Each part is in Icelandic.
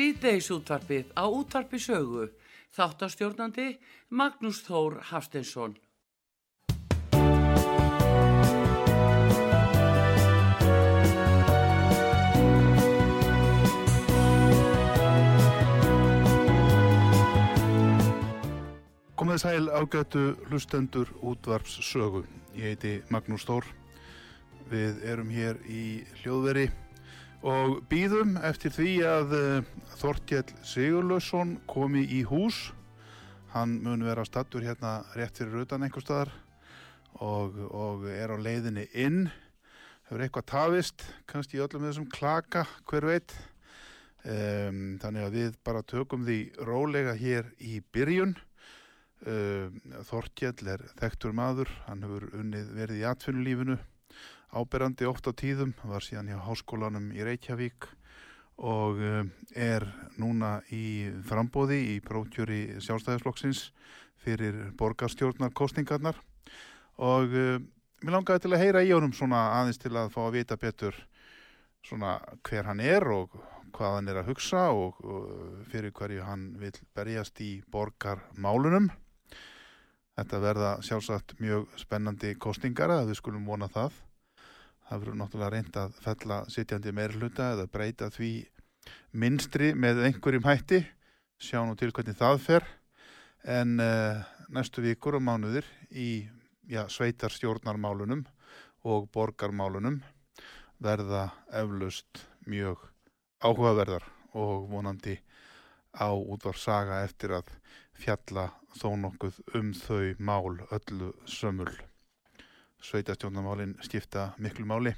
Síðdeis útvarpið á útvarpi sögu. Þáttastjórnandi Magnús Þór Hafstensson. Komið sæl ágætu hlustendur útvarps sögu. Ég heiti Magnús Þór. Við erum hér í hljóðveri og býðum eftir því að uh, Þortjell Sigurlausson komi í hús. Hann mun vera stattur hérna rétt fyrir utan einhver staðar og, og er á leiðinni inn. Hefur eitthvað tafist kannski í öllum þessum klaka hver veit. Um, þannig að við bara tökum því rólega hér í byrjun. Um, Þortjell er þektur maður. Hann hefur unnið verið í atvinnulífinu áberandi oft á tíðum, var síðan hjá háskólanum í Reykjavík og uh, er núna í frambóði í prókjöri sjálfstæðisflokksins fyrir borgarstjórnar kostingarnar og uh, mér langaði til að heyra í honum svona aðeins til að fá að vita betur svona hver hann er og hvað hann er að hugsa og, og fyrir hverju hann vil berjast í borgarmálunum. Þetta verða sjálfsagt mjög spennandi kostingar að við skulum vona það. Það verður náttúrulega reynd að fella sittjandi meir hluta eða breyta því minstri með einhverjum hætti, sjá nú til hvernig það fer, en uh, næstu vikur og mánuðir í já, sveitarstjórnarmálunum og borgarmálunum verða eflaust mjög áhugaverðar og vonandi á útvarsaga eftir að fjalla þó nokkuð um þau mál öllu sömul. Sveitastjórnarmálinn skipta miklu máli,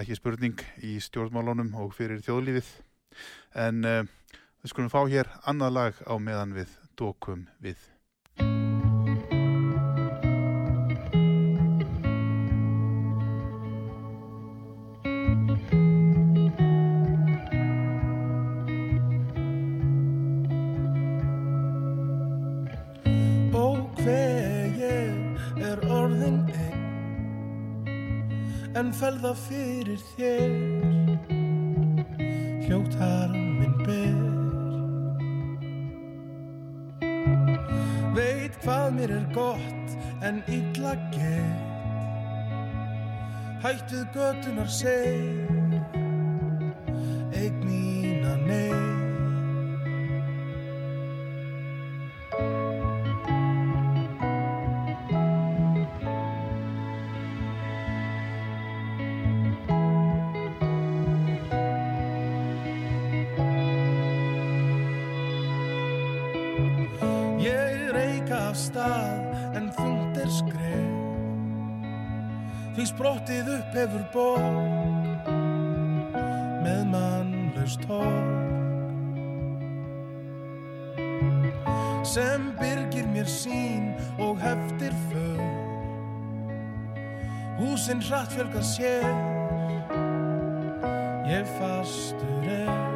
ekki spurning í stjórnmálunum og fyrir þjóðlífið, en uh, við skulum fá hér annað lag á meðan við dókum við. Felða fyrir þér. Hljóttar minn ber. Veit hvað mér er gott en illa gett hættuð götunar seg horg sem byrgir mér sín og heftir för. Húsinn hratt fjölga sér. Ég fastur er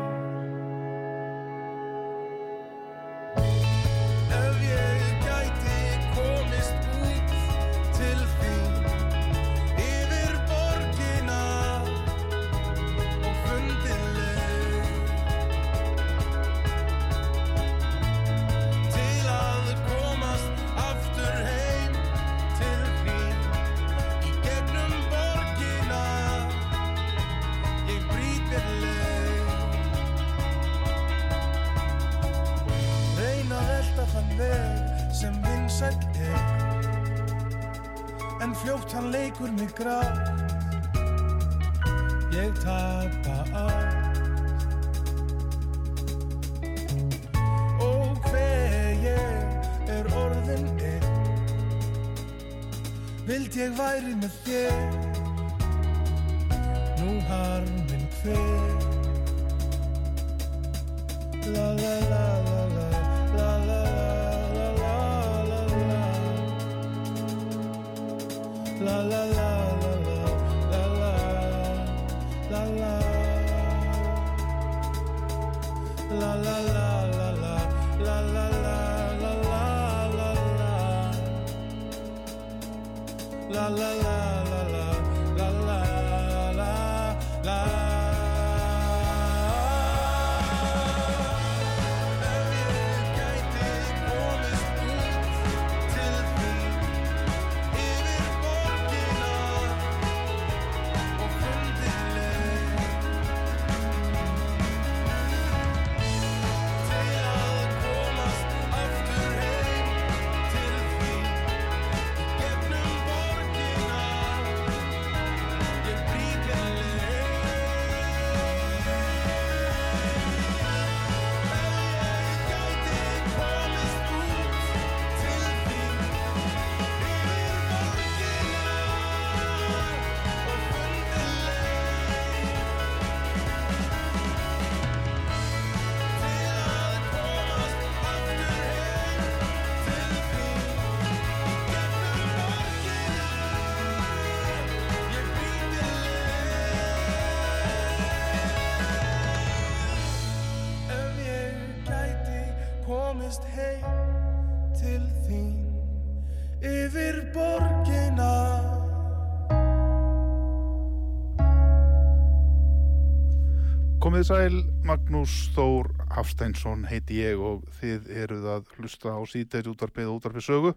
Komið sæl, Magnús Þór Hafsteinsson heiti ég og þið eruð að hlusta á síðdeis útvarpið og útvarpið sögu.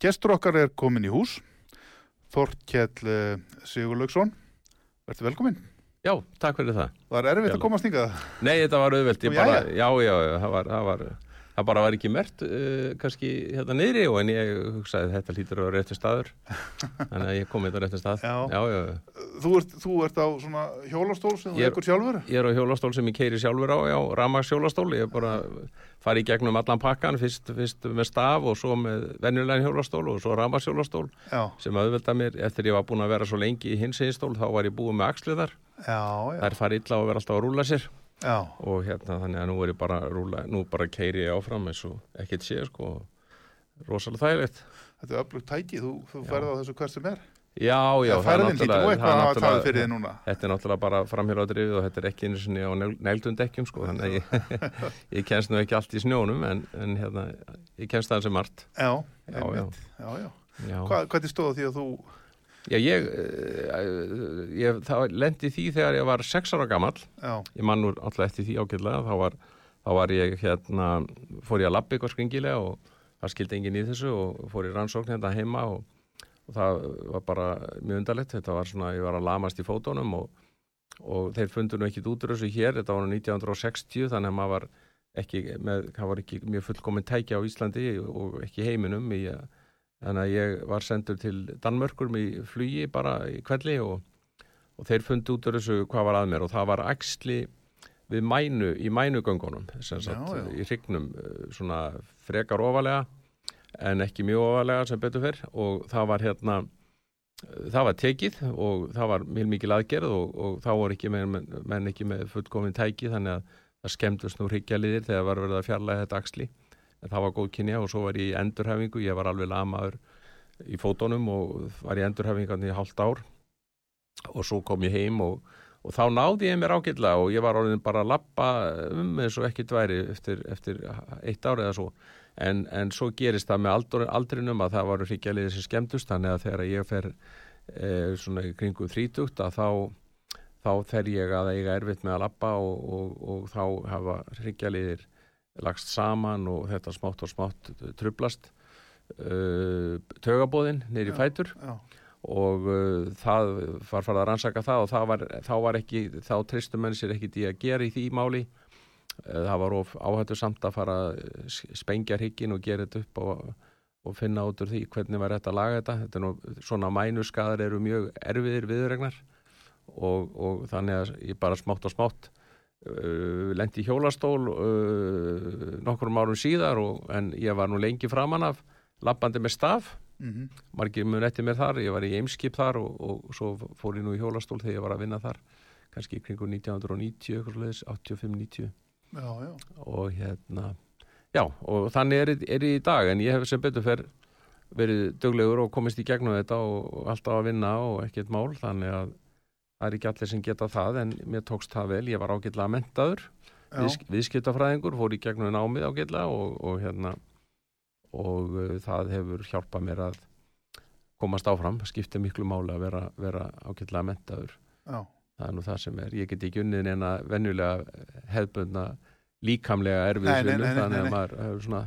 Gestur okkar er komin í hús, Þorkjell eh, Sigurlaugsson. Verður velkomin. Já, takk fyrir það. Er erfitt Já. að komast hingað. Nei, þetta var auðvelt, ég bara, já, já, já, það var, það var, það bara var ekki mert, uh, kannski hérna niðri og en ég hugsaði að þetta lítur á réttu staður, þannig að ég kom þetta á réttu stað. Já. já, já. Þú ert, þú ert á svona hjólastól sem þú ekkur sjálfur. Ég er á hjólastól sem ég keiri sjálfur á, já, ramags hjólastól, ég er bara farið í gegnum allan pakkan, fyrst, fyrst með staf og svo með venjulegin hjólastól og svo ramags hjólastól Já, sem auðvelda mér, eftir ég var búin að vera svo lengi í hins einstól, þá var ég búin með axliðar, já, já, þær fari illa og vera alltaf að rúla sér. Já. og hérna þannig að nú er ég bara rúla, nú bara keiri ég áfram eins og ekkert sé sko rosalega þægilegt Þetta er öflugt tæki, þú, þú ferð á þessu hvert sem er. já, já, Það færðin hlýtur og eitthvað að hafa talið fyrir þið núna. þetta er náttúrulega bara framhjörðadrifið og þetta er ekki einu sinni á neildundekkjum sko, þannig að ég, ég kennst nú ekki allt í snjónum en, en hérna, ég kennst það sem margt Já, Já, já, já. já, Hva, hvernig stóð því að þú, já ég, eh, ég lendi því þegar ég var sex ára gamall. Já, ég man nú alltaf eftir því ágætlega. Þá var, þá var ég hérna fór ég að labba eitthvað skringilega og það skildi enginn í þessu og fór ég rannsókn hérna heima og, og það var bara mjög undarlegt. Þetta var svona, ég var að lamast í fótónum og, og þeir fundu nú ekkit út úr þessu hér, þetta var nú 1960 þannig að maður var ekki með, var ekki mjög fullkomin tækja á Íslandi og ekki heiminum í að Þannig að ég var sendur til Danmörkur í flugi bara í kvelli og, og þeir fundi út úr þessu hvað var að mér og það var axli við mænu, í mænugöngunum sem sagt, Já, já. í hrygnum eh, svona frekar ofalega en ekki mjög ofalega sem betur fyrr og það var hérna það var tekið og það var mjög mikil aðgerð og, og þá voru ekki menn, menn ekki með fullkomin tæki þannig að það skemmtust nú hryggjaliðir þegar var verið að fjarlæga þetta axli það var góð kynja og svo var ég í endurhefingu ég var alveg lamaður í fótunum og var í endurhefingan í hálft ár. Og svo kom ég heim og, og þá náði ég mér ágætlega og ég var orðin bara að lappa um eins og ekki dværi eftir, eftir eitt ár eða svo. En, en svo gerist það með aldur, aldrinum að það varu hryggjalið sem skemmtust þannig að þegar ég fer e, svona í kringum þrítugt að þá þá fer ég að eiga erfitt með að lappa og, og, og þá hafa hryggjalið lagst saman og þetta smátt og smátt trublast uh, tögabóðin neyri fætur. já, og uh, það var farið að rannsaka það og það var, þá var ekki þá tristu menn sér ekki í að gera í því máli. Uh, það var of áhættu samt að fara að spengja hrygginn og gera þetta upp og, og finna út úr því hvernig var þetta að laga þetta. Þetta nú, svona mænuskadar eru mjög erfiðir viðregnar og, og þannig að ég bara smátt og smátt lendi í hjólastól uh, nokkrum árum síðar og, en ég var nú lengi framan af lappandi með staf. Mhm, margir mun eftir mér þar, ég var í Eimskip þar og, og svo fór ég nú í hjólastól þegar ég var að vinna þar kannski kringu 1990 eitthvað svoleiðis, 85-90 já, já, og hérna já, og þannig er, er ég í dag en ég hef sem betur fer verið duglegur og komist í gegnum þetta og alltaf að vinna og ekkert mál þannig að það er ekki allir sem geta það en mér tókst það vel, ég var ágætlega mentaður já, viðsk, viðskiptafræðingur, fór í gegnum námið ágætlega og, og hérna og uh, það hefur hjálpað mér að komast áfram, skiptir miklu máli að vera, vera ágætlega mentaður já, það er nú það sem er, ég get ekki unnið neina venjulega hefðbundna líkamlega Nei, nei, erfiðsvinnu þannig að maður hefur svona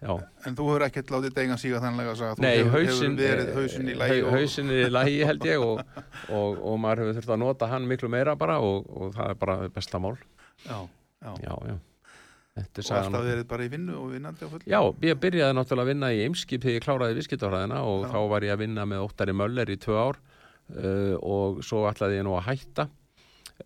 já, En þú hefur ekkert látið degan síga þannlega að þú. Nei, hefur, hausinn hefur verið hausinn í lægi hau- hausinn í lægi held ég og, og, og maður hefur þurft að nota hann miklu meira bara og, og það er bara besta mál. Já, já, já, já. Þetta og alltaf okkar. verið bara í vinnu og vinnandi á fullu. Já, ég byrjaði náttúrulega að vinna í Eimskip þegar ég kláraði viðskiptafræðina og Já. þá var ég að vinna með Óttari Möller í tvö ár uh, og svo ætlaði ég nú að hætta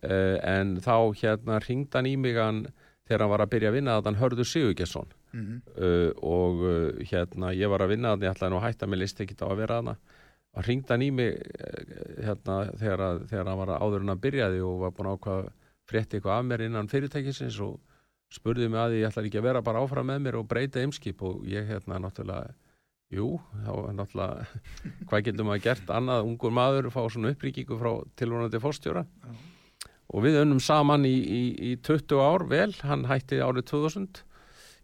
uh, en þá hérna ringd hann í mig hann þegar hann var að byrja að vinna að hann hörðu Sigurgesson Mhm, uh, og uh, hérna ég var að vinna að ég ætlaði nú að hætta með list ekki á að vera hana og ringd hann í mig uh, hérna þegar, að, þegar hann var að áður hann byrjaði og var búin að ákvað frétti eitthvað af mér innan fyrirtækisins og spurði mig að ég ætlaði ekki að vera bara áfram með mér og breyta eimskip. Og ég hérna náttúrulega jú, þá var náttúrulega hvað getur maður gert annað? Ungur maður fá svona uppríkingu frá tilvonandi fórstjóra. Og við unnum saman í, í, í 20 ár vel, hann hætti árið 2000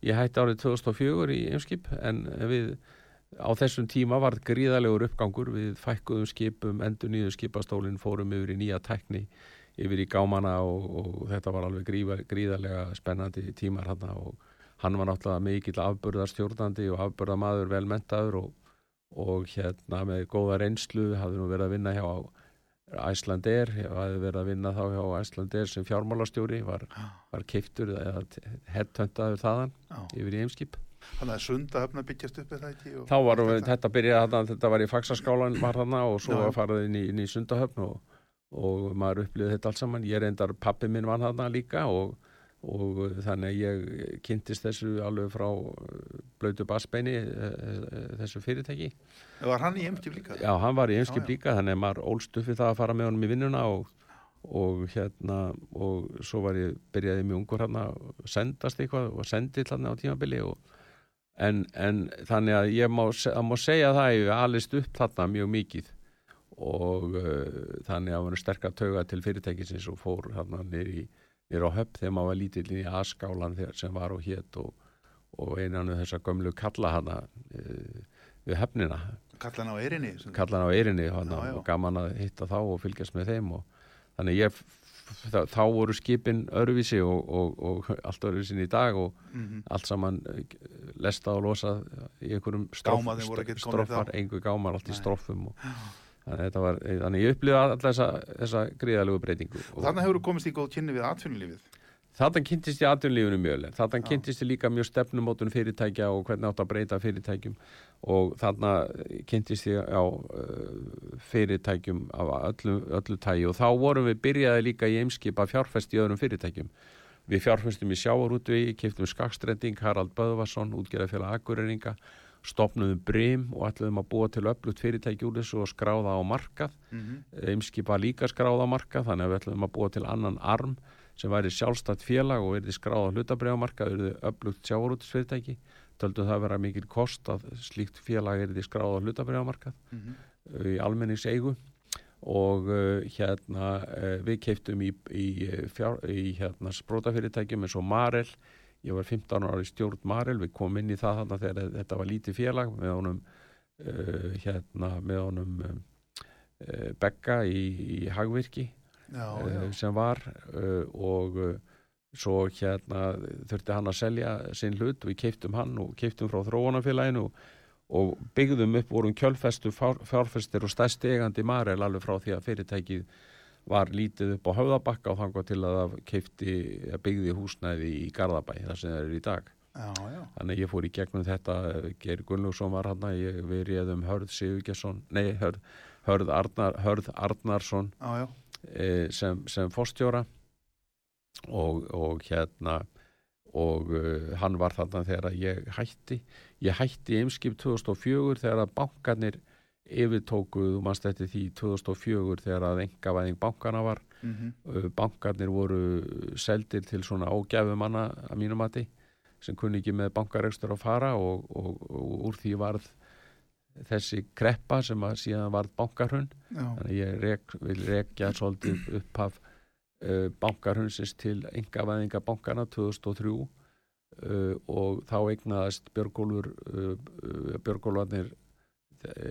ég hætti árið 2004 í Eimskip. En við á þessum tíma var gríðalegur uppgangur. Við fækkuðum skipum, endur nýðu skipastólinn fórum yfir í nýja tekni yfir í gámana og, og þetta var alveg gríða, gríðalega spennandi tímar hann og hann var náttúrulega mikill afbörðarstjórnandi og afbörðamaður velmentaður og, og hérna með góða reynslu. Hafði nú verið að vinna hjá Æslander, hafði verið að vinna þá hjá Æslander sem fjármálastjóri var, var keiftur eða headhuntaður þaðan Já. yfir í Eimskip Þannig að sundahöfna byggjast upp eða ekki? þá var allt þetta, byrjaði þetta var í faksaskálan var þarna og svo var farið inn í, inn í sundahöfn og, og maður upplýði þetta allt saman, ég reyndar pappi minn var þarna líka og, og þannig að ég kynntist þessu alveg frá uh, blötu basbeini þessu fyrirtæki Var hann í Eimskip líka? já, hann var í já. líka þannig að maður ólst upp við það að fara með honum í vinnuna og, og hérna og svo var ég, byrjaði mjög ungur hérna að sendast eitthvað og sendi hérna á tímabili og en, en þannig að ég má, að má segja það að ég alist upp þarna mjög mikið og uh, þannig að það var sterkar tauga til fyrirtækisins og fór þarna nýri nýr á höfn þegar maður var lítill í askálan þegar sem var og hétt og, og einan af þessa gömlu kalla hana uh, við höfnina Kallan á Eirinni? kallan á Eirinni hana, Já, já. og gaman að hitta þá og fylgjast með þeim og þannig ég þá, þá voru skipin öruvísi og, og, og allt öruvísin í dag og Mhm. allt saman eh, lesta og losa í einhverjum stroffar, einhver gámar allt í Nei. stroffum og, þannig, var, þannig ég upplýði alltaf þessa, þessa gríðalegu breytingu Og þannig hefur þú komist í góð kynni við atvinnulífið? Þarna kynntist ég atvinnlífinu mjög. Þarna Já. kynntist ég líka mjög stefnumótun fyrirtækja og hvernig átt að breyta fyrirtækjum og þarna kynntist ég á uh, fyrirtækjum af öllu, öllu tægi og þá vorum við byrjaði líka í eimskip að fjárfest í öðrum fyrirtækjum. Við fjárfestum í sjávarútvegi, kiptum skakstrending, Harald Böðvarsson, útgerðafélag Akureyringa, stopnuðum Brim og ætluðum að búa til öflugt fyrirtæki úr þessu og skráða á markað. Mm Eimskip var líka skráða á markað þannig að við ætluðum að búa til annan arm sem væri sjálfstætt félag og verði skráða hlutabriðamarkað, verði öflugt sjávarútisfyrirtæki. Töldum það vera mikil kost að slíkt félag verði skráða hlutabriðamarkað -hmm. í almenningseigu og uh, hérna uh, við keiftum í, í, eh, fjár, í hérna sprótafyrirtækjum eins og Marel ég var 15 ára í stjórn Marel við komum inn í það þarna þegar þetta var lítið félag með honum uh, hérna með honum um, uh, Begga í, í Hagvirki Já, uh, já. sem var uh, og svo hérna þurfti hann að selja sinn hlut við keiftum hann og keiftum frá þróunafélaginu og, byggðum upp vorum kjölfestu fjár, fjárfestir og stærsti eigandi Marel alveg frá því að fyrirtækið var lítið upp á höfðabakka og þangar til að það keifti að byggði húsnæði í Garðabæ þar sem það er í dag. Já, já. þannig ég fór í gegnum þetta Geir Gunnlaugsson var hann ég, við réðum Hörð Sigurgesson nei, Hörð, Hörð, Arnar, Hörð Arnarsson Já, e, sem, sem fórstjóra og, og hérna og uh, hann var þarna þegar ég hætti. Ég hætti í Eimskip 2004 þegar að bankarnir yfirtóku, þú manst eftir því 2004 þegar að engavæðing bankana var. Mm uh, bankarnir voru seldir til svona ágæfumanna að mínum mati sem kunni ekki með bankarekstur að fara og, og, og úr því varð þessi kreppa sem að síðan varð bankarhund þannig ég rek, vil rekja svolítið upphaf uh, bankarhundsins til engavæðinga bankana 2003 uh, og þá eignaðast Björgólfur uh, uh, Björgólfarnir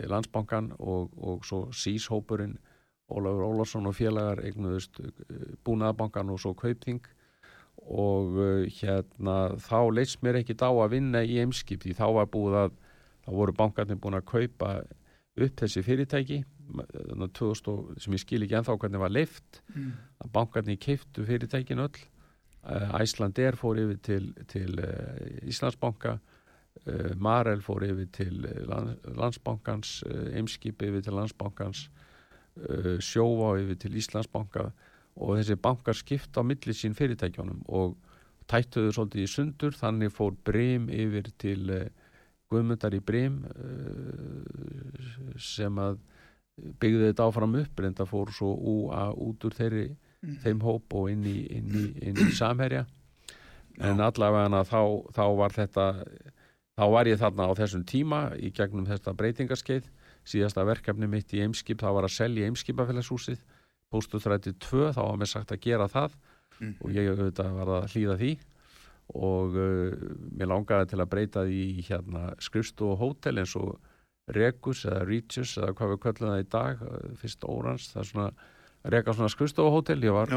landsbankan og, og svo síshópurinn Ólafur Ólafsson og félagar eignuðust uh, búnaðabankan og svo kaupþing og uh, hérna þá leist mér ekki á að vinna í eimskip því þá var búið að þá voru bankarnir búin að kaupa upp þessi fyrirtæki þannig að 2000, og- sem ég skil ekki ennþá hvernig var leift Mm. að bankarnir keiftu fyrirtækin öll uh, Æslandir fór yfir til, til Íslandsbanka Marel fór yfir til land, Landsbankans uh, Eimskip yfir til Landsbankans Sjóvá yfir til Íslandsbanka og þessi bankar skipta á milli sín fyrirtækjónum og tættuðu svolítið í sundur. Þannig fór Brim yfir til Guðmundar í Brim uh, sem að byggði þetta áfram upp reynda fór svo úa út úr þeirri, þeim hóp og inn í, inn í, inn í samherja. En allavega þá, þá var þetta þá var ég þarna á þessum tíma í gegnum þetta breytingaskeið. Síðasta verkefni mitt í Eimskip það var að selja Eimskipafélagshúsið. Póstu 32 þá var mér sagt að gera það. Mm. og ég auðvitað var að hlýða því. Og uh, mér langaði til að breyta því hérna skrifstu og hótel eins og Regus eða Regis eða hvað við köllum það í dag uh, fyrst Órans, það er svona reka svona skrifstu og hótel, ég var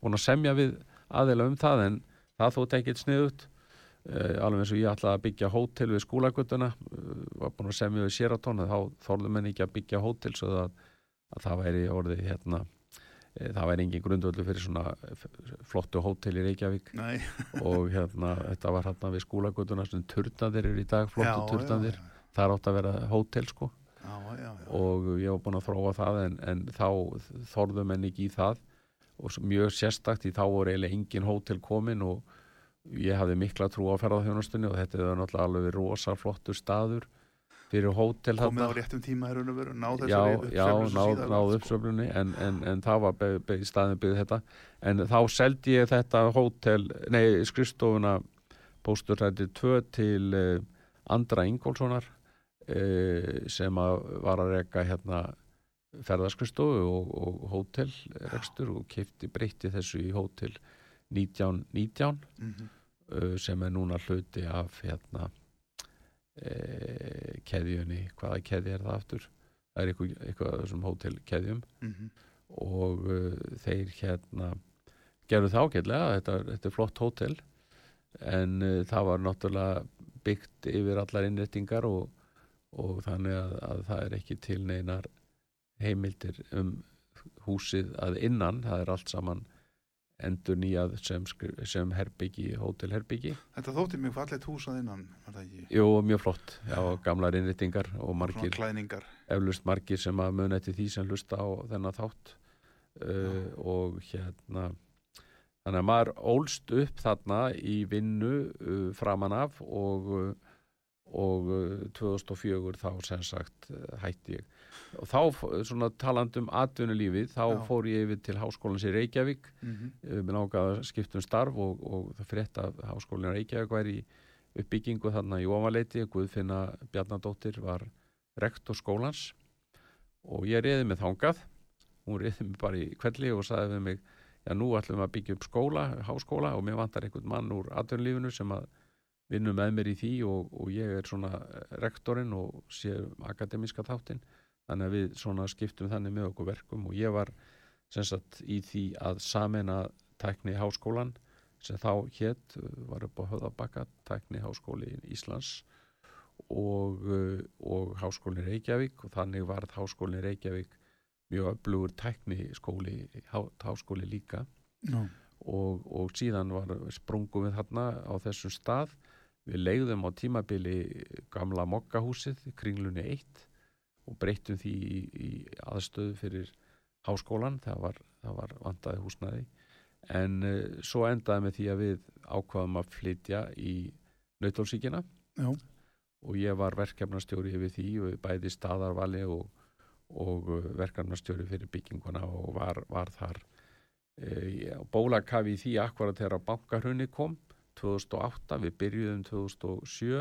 búin að semja við aðeila um það en það þótt ekkert sniðut alveg eins og ég ætlaði að byggja hótel við skólagötuna uh, var búin að semja við Sheraton þá þorðum menn ekki að byggja hótel svo að, að það væri orðið hérna eh, það væri engin grundvöldu fyrir svona flottu hótel í Reykjavík. Nei, og hérna þetta var hérna við skólagötuna sem turnaðir eru í dag, flottu já, það er átt að vera hótel sko. Já, já, já, og ég var búin að þróa það en, en þá þorðum menn ekki í það. Og mjög sérstakt í þá voru eiginlega engin hótel komin og ég hafði mikla trú á ferðarþjónustunni og þetta er náttúrulega alveg rosa flottur staður fyrir hótel komið á réttum tíma er raun og veru ná Já, þessari já, uppsveiflu sem náð, síðar náð var, sko. uppsöflunni en, en, en það var be, be, staðin byggð þetta en þá seldi ég þetta hótel, nei, skrifstofuna pósturrætti 2 til uh, Andra Ingólfssonar uh, sem að var að reka hérna ferðarskristofu og, og hótelrekstur og kefti breytti þessu í hótel 1919 Mhm. uh, sem er núna hluti af hérna e, keðjunni, hvaða keðji er það aftur? Það er eitthvað, eitthvað þessum hótelkeðjum. Mhm. og uh, þeir hérna gerðu það ágætlega, þetta, þetta er flott hótel. En uh, það var náttúrulega byggt yfir allar innréttingar og, og þannig að, að það er ekki til neinar heimildir um húsið að innan, það er allt saman endur nýjað sem, sem herbyggi, hótelherbyggi Þetta þótti mjög fallet hús að innan, var það ekki? Jú, mjög flott, já, gamlar innréttingar og margir eflust margir sem að muni eftir því sem hlusta á þennan þátt. Uh, og hérna þannig að maður ólst upp þarna í vinnu uh, framan af og, uh, og uh, 2004 þá sem sagt uh, hætti ég og þá svona talandi um atvinnulífið þá Já. fór ég yfir til háskólans í Reykjavík. Mm uh, mér langaði að skipta um starf og, og það frétt að háskólinn í Reykjavík væri í uppbyggingu þarna í Ómaleiti Guðfinna Bjarnadóttir var rektor skólans. Og ég reyði mig þangað. Hún reyði mig bara í kvelli og sagði við mig já nú ætlum við að byggja upp skóla háskóla og mér vantar einhvern mann úr atvinnulífinu sem að vinnu með mér í því og, og ég er svona rektorinn og sé akademiska þáttinn þannig að við svona skiptum þannig með okkur verkum og ég var sem sagt í því að samena tækni háskólan sem þá hétt, var upp á höfðabakka tækni háskóli Íslands og, uh, og háskólin Reykjavík og þannig varð háskólin Reykjavík mjög öflugur tækni skóli, há, háskóli líka. Já. og, og síðan var sprungum við þarna á þessum stað. Við leiðum á tímabili gamla mokkahúsið, kringlunni 1 og breyttum því í, í aðstöðu fyrir háskólan, það var, það var vandaði húsnaði en uh, svo endaði með því að við ákvaðum að flytja í nautólsíkina Já. og ég var verkefnastjóri yfir því og bæði staðarvali og, og uh, verkefnastjóri fyrir bygginguna og var, var þar e, bólakafi í því akkurat þegar bankarhunni kom 2008, við byrjuðum 2007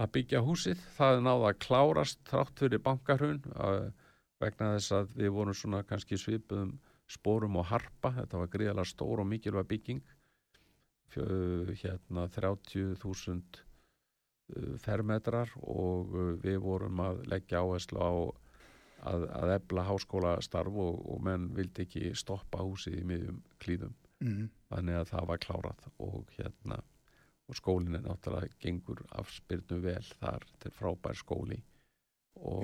að byggja húsið. Það náði að klárast þrátt fyrir bankarhun vegna þess að við vorum svona kannski svipuðum spórum og harpa, þetta var gríðalega stór og mikilvæg bygging. Hérna 30.000 uh, fermetrar og uh, við vorum að leggja áherslu á að, að ebla háskólastarf og, og menn vildi ekki stoppa húsið í miðjum klíðum. Mm. þannig að það var klárað og hérna og skólinn er náttúrulega gengur afspyrnu vel þar til frábær skóli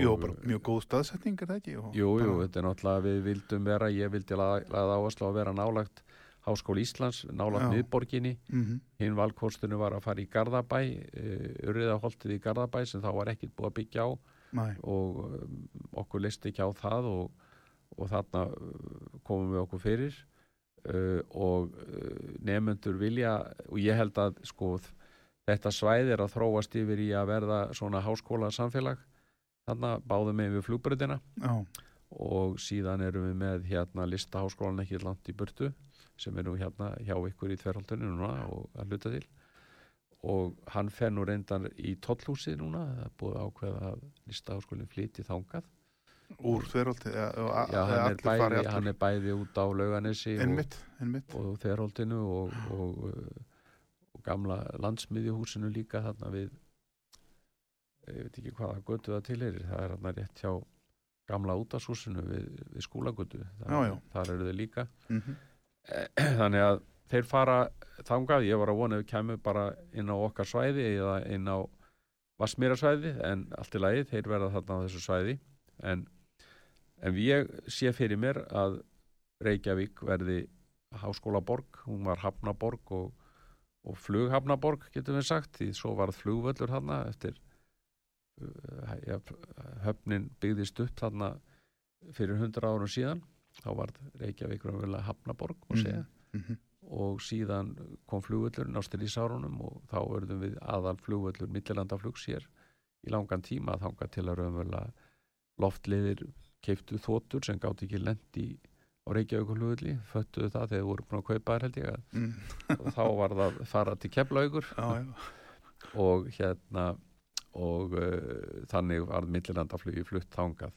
Jú, bara mjög góð staðsetning er það ekki? Jú, jú, þetta er náttúrulega við vildum vera, ég vildi laða, áherslu að vera nálagt Háskóli Íslands, nálagt miðborginni Mhm. hinn valkostunum var að fara í Garðabæ urriðaholtið í Garðabæ sem þá var ekkit búið að byggja á Nei. og um, okkur leist ekki á það og, og þarna uh, komum við okkur fyrir uh, og uh, nefnendur vilja og ég held að sko þetta svæði er að þróast yfir í að verða svona háskóla samfélag þarna báðum við flugbröðina Já. og síðan erum við með hérna listaháskólan ekki langt í burtu sem er nú hérna hjá ykkur í tverhaldunni núna og að hluta til. Og hann fer nú reyndan í tollhúsið núna, það er búið að ákveða að listaháskólinn flyti þangað Úr þverjóldi. Hann hann er bæði út á lauganesi og, Einmitt, einmitt. og þverhaldinu og, og, uh, gamla landsmiðjuhúsinu líka þarna við ég veit ekki hvaða götu það til er það er þarna rétt hjá gamla útashúsinu við, við skólagötu já. þar eru þau líka Mhm. þannig að þeir fara þangað, ég var að vona að við kemur bara inn á okkar svæði eða inn á Vassmýrasvæði en allt í lagi, þeir verða þarna á þessu svæði en, en ég sé fyrir mér að Reykjavík verði háskólaborg, hún var hafnaborg og, og flughafnaborg getum við sagt, því svo varð flugvöllur þarna eftir uh, ja, höfnin byggðist upp þarna fyrir hundra árum síðan þá varð Reykjavík raunverulega hafnaborg og segja Mhm. og síðan kom flugvöllurinn á strísárunum og þá verðum við aðal flugvöllur millilandaflugs hér í langan tíma þanga til að raunverulega loftliðir keiftu þóttur sem gátt ekki lendi á Reykjavík flugvölli, föttuðu það þegar voru búin að kaupa þær held ég að. Mm. þá var það að fara til Keflaugur og hérna og uh, þannig var millilandaflugi flutt þangað.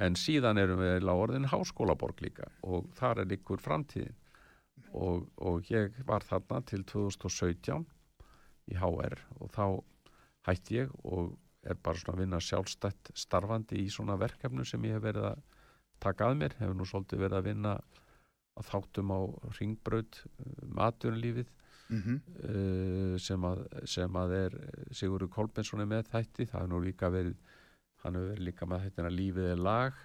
En síðan erum við á orðin háskólaborg líka og þar er ykkur framtíðin. Og, og ég var þarna til 2017 í HR og þá hætti ég og er bara svona að vinna sjálfstætt starfandi í svona verkefnu sem ég hef verið að taka að mér, hefur nú svolítið verið að vinna að þáttum á ringbraut maturlífið Mhm. uh, sem, að, sem að er Sigurður Kolbensson er með þætti. Það er nú líka verið hann hefur verið líka með þættina Lífið er lag.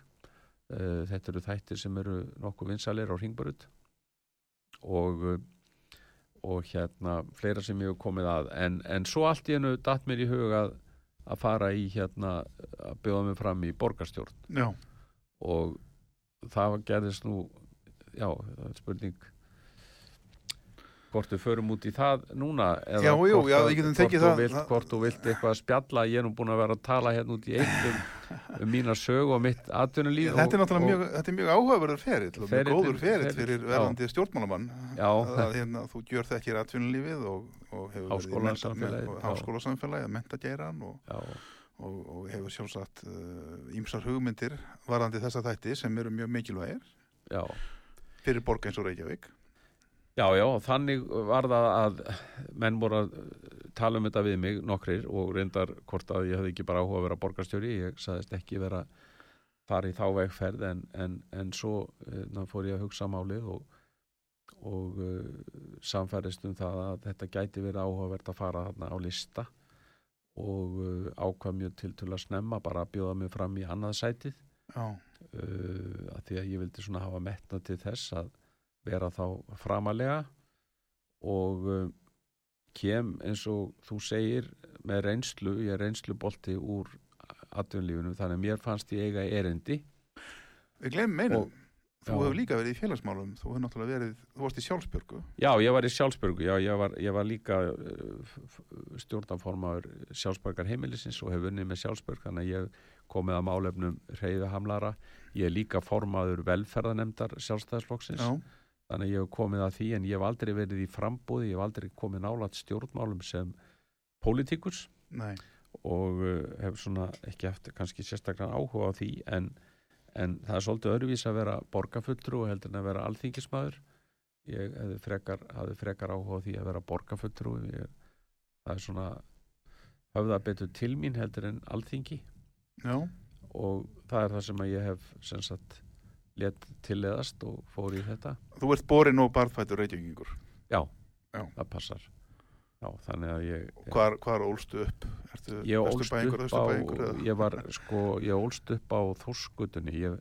Þetta eru þættir sem eru nokkuð vinsalir á ringbrut og og hérna fleira sem ég hef komið að. En, en svo allt í hennu datt mér í hug að, að fara í hérna að bjóða mig fram í borgarstjórn. Já. og það gerðist nú já, spurning hvort við förum út í það núna eða Já, jú, hvort já, að- hvort það- vilt, það- hvort þú vilt eitthvað að spjalla. Ég er nú búin að vera að tala hérna út í eitt um, um mína sög og mitt atvinnulíf Þetta er náttúrulega mjög, þetta er mjög áhugaverður ferill og mjög góður ferill fyrir verðandi stjórnmálamann. Já. að hérna, þú gjör þekkir atvinnulífið og, og hefur Háskólasamfélagið, já. háskólasamfélagið, mentageiran og, og, og hefur sjálfsagt ímsar uh, hugmyndir varðandi þessa þætti sem eru mjög mikilvægir já, fyrir borg eins og Reykjavík. Já, já, þannig var það að menn voru að tala um þetta við mig nokkrir og reyndar hvort að ég hefði ekki bara áhuga að vera borgarstjóri ég saðist ekki vera fara í þá vegferð en, en, en svo uh, fór ég að hugsa málið og, og uh, samfærist um það að þetta gæti verið áhugavert að fara þarna á lista og uh, ákvað mjög til til að snemma bara að bjóða mig fram í annað sætið. Já, uh, að því að ég vildi svona hafa metna til þess að vera þá framalega og uh, kem eins og þú segir með reynslu, ég er reynslubolti úr atvinnlífinu þannig að mér fannst ég eiga erindi. Við glemum einu Og- þú hefur líka verið í félagsmálum þú hefur náttúrulega verið, þú varst í sjálfsbjörgu. Já, ég var í sjálfsbyrgu, já, ég var, ég var líka uh, stjórnanformaður sjálfsbyrgar heimilisins og hef unnið með sjálfsbyrg, þannig að ég komið að málefnum reyðuhamlara, ég er líka formaður velferðanemdar sjálfstæðisflokksins, Já, þannig að ég hef komið að því en ég hef aldrei verið í frambúði, ég hef aldrei komið nálat stjórnmálum sem pólitíkus nei, og uh, hef svona ekki eftir kannski sérstaklega áhuga á því en, en það er svolítið öðruvís að vera borgarfulltrú heldur en að vera alþingismæður ég hefði frekar, frekar áhuga því að vera borgarfulltrú það er svona höfða betur til mín heldur en alþingi. Já, og það er það sem að ég hef sem sagt let tilleðast og fór í þetta. Þú ert borin og barðfættur Reykjavíkingur. Já, Já. það passar já, þannig að ég hvar, hvar ólstu upp? Ertu ég ólst upp á eða? ég var sko, ég ólst upp á þórskutunni ég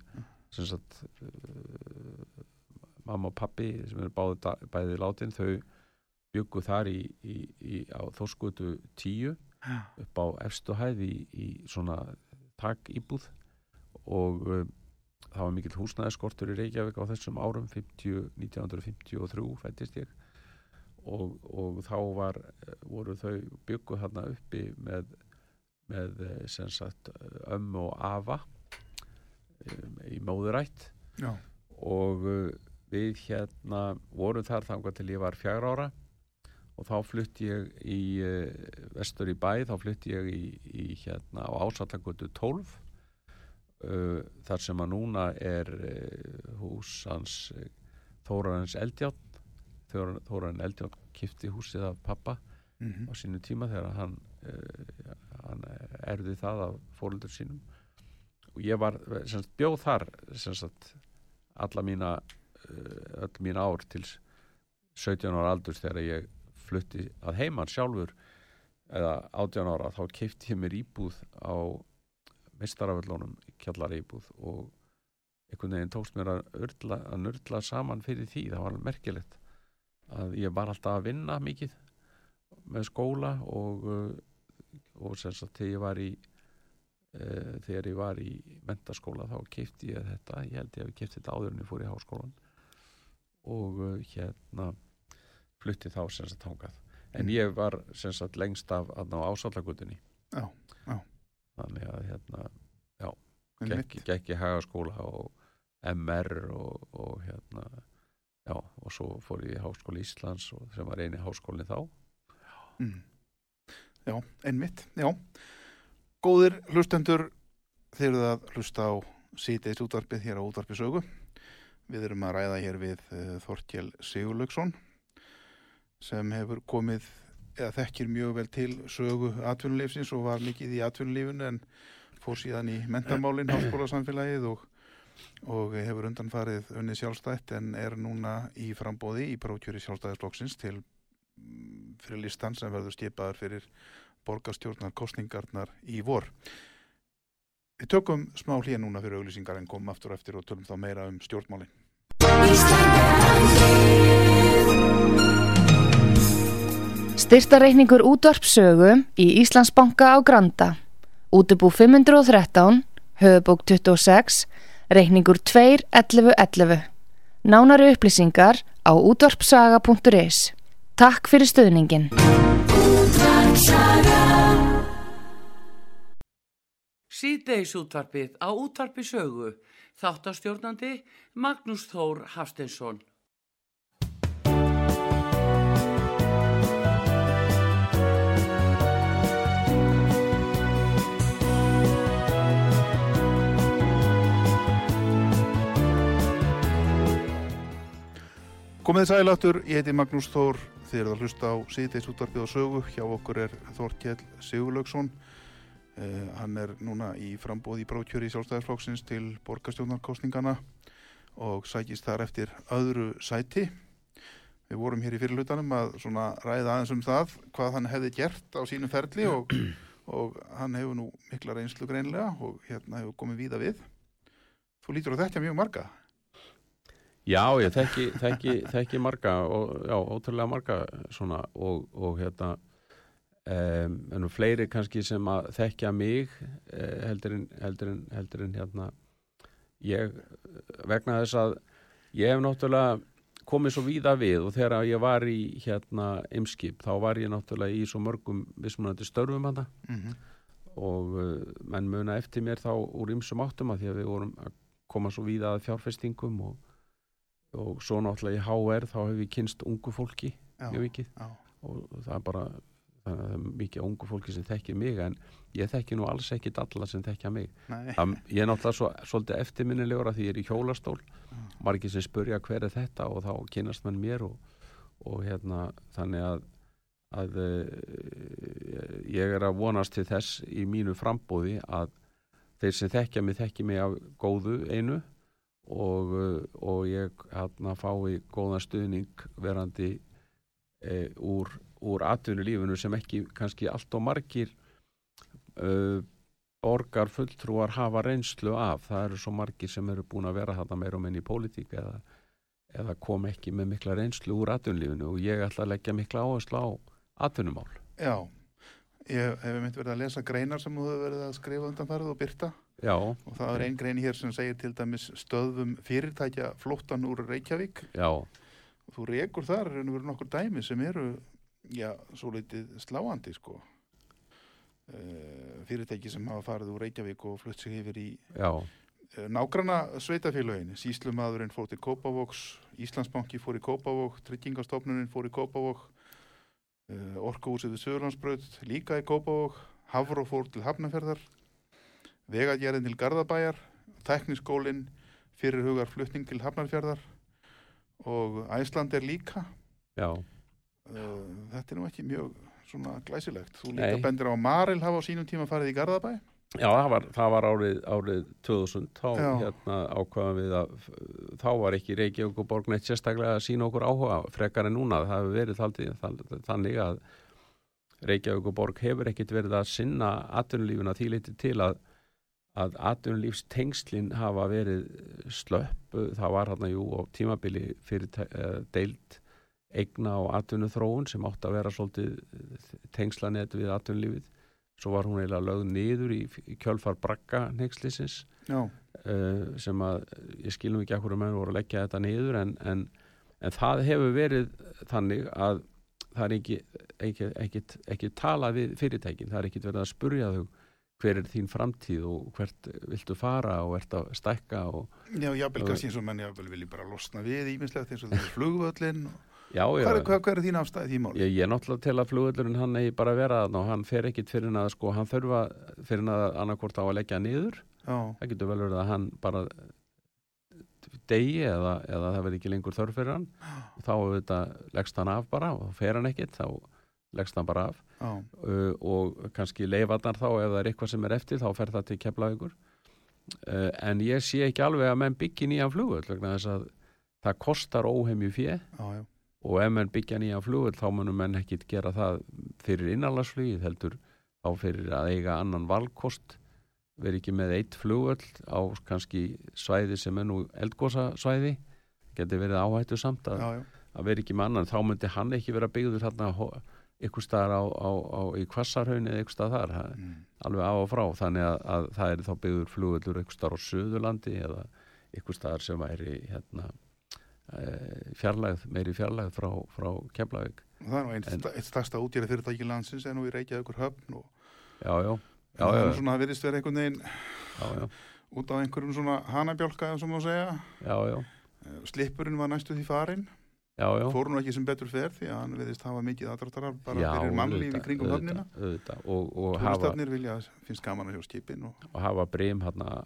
sem sagt uh, mamma og pappi sem eru báði, bæði látin þau byggu þar í, í, í, á þórskutu tíu Já. upp á efstu hæð í, í svona takíbúð og uh, það var mikill húsnæðiskortur í Reykjavík á þessum árum 50, 1953 fættist ég og, og þá var, eh, voru þau byggu þarna uppi með, með eh, sem sagt ömmu og afa um, í móðurætt. Já, og uh, við hérna vorum þar þangað til ég var fjár ára. Og þá flutt ég í vestur í bæ, þá flutt ég í, í hérna á ásatakötu 12 uh, þar sem að núna er uh, hús hans Þórarins Eldjátt Þórarinn Eldjátt kifti húsið af pappa Mhm. á sínu tíma þegar hann, uh, hann erði það af fóröldur sínum. Og ég var sem sagt, bjóð þar sem sagt, alla mína uh, öll mín ár til 17 ára aldurs þegar ég flutti að heiman sjálfur eða 18 ára þá keipti ég mér íbúð á mistaraföllunum kjallara íbúð og einhvern veginn tókst mér að, urla, að nörla saman fyrir því, það var merkilegt að ég var alltaf að vinna mikið með skóla og, uh, og sem sagt þegar ég var í uh, þegar ég var í mentaskóla þá keipti ég þetta. Ég held ég að ég keipti þetta áður en ég fór í háskólan og uh, hérna flutti þá sem sagt hangað en ég var sem sagt lengst af að ná ásallagutinni Já, já. þannig að hérna Einmitt. gekk, gekk í hagaskóla og MR og, og hérna já, og svo fór ég í Háskóli Íslands sem var eini háskólinn þá Mm. Já, einmitt, já. Góðir hlustendur, þeir eru að hlusta á síðdeis útvarpið hér á útvarpið sögu. Við erum að ræða hér við uh, Þorkjell Sigurlaugsson sem hefur komið eða þekkir mjög vel til sögu atvinnulífsins og var mikið í atvinnulífinu en fór síðan í mentamálin háskólasamfélagið og, og hefur undanfarið unnið sjálfstætt en er núna í frambóði í prókjöri sjálfstæðisflokksins til mm, fyrir listan sem verður skipaður fyrir borgarstjórnar kostningarnar í vor. Við tökum smá hlýja núna fyrir auglýsingar en komum aftur eftir og tölum þá meira um stjórnmálin. Styrtareikningur útvarpsögu í Íslandsbanka á Granda. Útubú 513, höfubók 26, reikningur 2.11.11. Nánari upplýsingar á útvarpsaga.is. Takk fyrir stöðningin. Síðdeis útvarpið á útvarpi sögu. Þáttastjórnandi Magnús Þór Hafsteinsson. Komið sælatur, ég heiti Magnús Þór, þið eruð að hlusta á síðdeis útvarpið og sögu. Hjá okkur er Þorkjell Sigurlaugsson. Uh, hann er núna í frambóði í brókjöri í sjálfstæðisflokksins til borgarstjórnarkostningana og sækist þar eftir öðru sæti. Við vorum hér í fyrirlutanum að ræða aðeins um það hvað hann hefði gert á sínum ferli og, og hann hefur nú mikla reynslu greinlega og hérna hefur komið víða við. Þú lítur á þetta mjög marga. Já, ég þekki, þekki, þekki marga og já, ótrúlega marga svona og, og hérna um, en fleiri kannski sem að þekkja mig eh, heldur en, heldur en, heldur en hérna ég vegna þess að ég hef náttúrulega komið svo víða við og þegar ég var í hérna ymskip þá var ég náttúrulega í svo mörgum vissmunandi störfum hana Mm -hmm. og uh, menn muna eftir mér þá úr ymsum áttum að því að við vorum að koma svo víða að fjárfestingum og, og svo náttúrulega í HR þá hef ég kynst ungu fólki Já, mjög mikið. já, og það er bara það er mikið ungu fólki sem þekkir mig en ég þekki nú alls ekkit alla sem þekkja mig. Það, ég er náttúrulega svo, svolítið eftirminnilegur að því ég er í hjólastól. Margir sem spurja hver er þetta og þá kynast mann mér og, og hérna þannig að, að uh, ég er að vonast til þess í mínu frambóði að þeir sem þekkja mig þekki mig af góðu einu og, uh, og ég hérna fái góðan stuðning verandi uh, úr, úr atvinnulífinu sem ekki kannski allt og margir uh, borgar fulltrúar hafa reynslu af það eru svo margir sem eru búin að vera þarna meira og menn í pólitík eða, eða kom ekki með mikla reynslu úr atvinnulífinu og ég ætla að leggja mikla áherslu á atvinnumál já. Ég hef mynd verið að lesa greinar sem þú hefur verið að skrifa undanfarið og byrta já, og það er einn grein hér sem segir til dæmis stöðum fyrirtækja flóttan úr Reykjavík. Já, og þú rekur þar en verið nokkur dæmi sem eru já, svo litið sláandi sko. Uh, fyrirtæki sem hafa farið úr Reykjavík og flutt sig yfir í já, uh, nágrana sveitafélögin Síslumadurinn fór til Kópavóks Íslandsbanki fór í Kópavók Tryggingastofnunin fór í Kópavók uh, Orkuhúsið við Söðurlandsbraut líka í Kópavók Hafró fór til Hafnarferðar Vegagerðin til Garðabæjar Tekniskólin fyrir hugar flutning til Hafnarferðar og Æsland er líka já, uh, þetta er nú ekki mjög svona glæsilegt. Þú Nei. líka bendir á Maril hafa á sínum tíma farið í Garðabæ. Já, það var, það var árið, árið 2000, þá hérna, ákvaðum við að þá var ekki Reykjavík og Borg neitt sérstaklega að sína okkur áhuga frekar en núna, það hefur verið þaldið, þannig að Reykjavík og Borg hefur ekkit verið að sinna atvinnulífuna því liti til að að atvinnulífstengslin hafa verið slöpp, það var hérna jú á tímabili fyrir uh, deild eigna og atvinnuþróun sem átt að vera svolítið tengslanet við atvinnulífið. Svo var hún eiginlega lögð niður í, í kjölfar brakka neykslisins Já, uh, sem að ég skilum ekki að hverju menn voru að leggja þetta niður en, en, en það hefur verið þannig að það er ekki, ekki, ekki, ekki tala við fyrirtækin, það er ekki verið að spurja þau hver er þín framtíð og hvert viltu fara og ert að stækka og já, jábel Og- kannski eins og menn jábel vilji bara losna við ímislegt eins og þessi flugvöllin. já, já, Hvað hvað, hvað er þín afstæði því máli? Ég, ég er náttúrulega til að flugvöllurinn hann eigi bara að vera þarna og hann fer ekkit fyrir að sko, hann þurfa fyrir að annarkvort á að leggja niður. Já, það getur vel verið að hann bara degi eða, eða það verði ekki lengur þörf fyrir hann. Þá auðvitað leggst hann af bara og fer hann ekkit þá leggst hann bara af uh, og kannski leifarnar þá ef það er eitthvað sem er eftir þá fer það til keflavíkur. Uh, en ég sé ekki alveg að menn byggja nýjan flugvöll vegna þess að það kostar óheimju fjö og ef menn byggja nýjan flugvöll þá munum menn ekkit gera það fyrir innanlandsflugið heldur þá fyrir að eiga annan valkost. Veri ekki með eitt flugvöll á kannski svæði sem er nú eldgósa svæði geti verið áhættu samt að, að veri ekki með annan. Þá myndi hann ekki vera byggður þarna ykkur staðar á, á, á, í kvassarhaun eða ykkur staðar þar, það er Mm. alveg á og frá. Þannig að, að það er þá byggður flugvöllur ykkur staðar á Suðurlandi eða ykkur staðar sem væri hérna eh, fjarlægð, meiri fjarlægð frá, frá Keflavík. Það er nú einn sta- stærsta útgjæra fyrirtæki landsins en nú í Reykjavíkur höfn og já, já, já, það já, er svona, það virðist vera einhvern veginn já, já, út á einhverjum svona hanabjálka, sem má segja. já, já, Eh, Slippurinn var næstu því farinn, já, já. fór nú ekki sem betur fer því að hann virðist hafa mikið aðdráttar bara Já, fyrir mannlíf í auðvitað, kringum höfnina. og, Túristafnir vilja, finnst gaman að hjá skipin og, og hafa breym hérna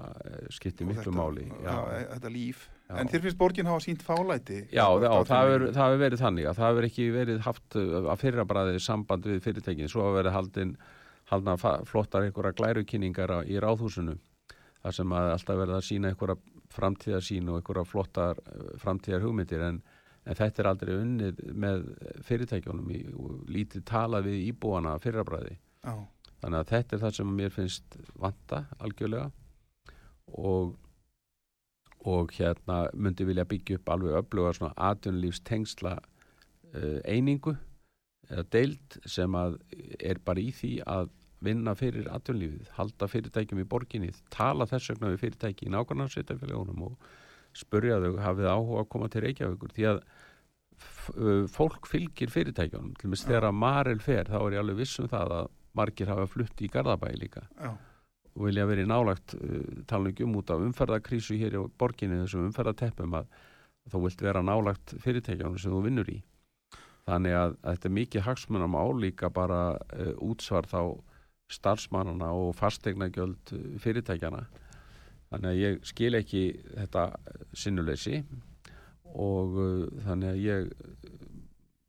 skipti og miklu máli já, þetta líf. En þér finnst borgin hafa sínt fálæti? Já, það hefur verið þannig að það hefur ekki verið haft uh, að fyrrabræði samband við fyrirtækin svo hafa verið haldin haldna flottar einhverja glærukynningar í ráðhúsinu þar sem að alltaf verið að sína einhverja framtíðarsýn og einhverja flottar uh, framtíðar hugmyndir en, en þetta er aldrei unnið með fyrirtækjunum í, og lítið talað við íbúana fyrrabræði. Já, þannig að þetta er það sem mér finnst vanta algjörlega. Og og hérna myndi vilja byggja upp alveg öfluga svona atvinnulífstengsla uh, einingu eða deild sem að er bara í því að vinna fyrir atvinnulífið, halda fyrirtækjum í borginni, tala þess vegna við fyrirtæki í nákvæmlega sveitafélagunum og spurja þau hafið áhuga að koma til Reykjavíkur? Því að uh, fólk fylgir fyrirtækjunum. Til og með þegar að Marel fer þá er ég alveg viss um það að margir hafa flutt í Garðabæ líka. Já, og vilja verið nálagt uh, tala ekki um út af umferðakrísu hér í borginni þessum umferðateppum að þú vilt vera nálagt fyrirtækjunum sem þú vinnur í. Þannig að, að þetta er mikið hagsmunum álíka bara uh, útsvar þá starfsmannana og fastegnagjöld uh, fyrirtækjana þannig að ég skil ekki þetta uh, sinnuleysi og uh, þannig að ég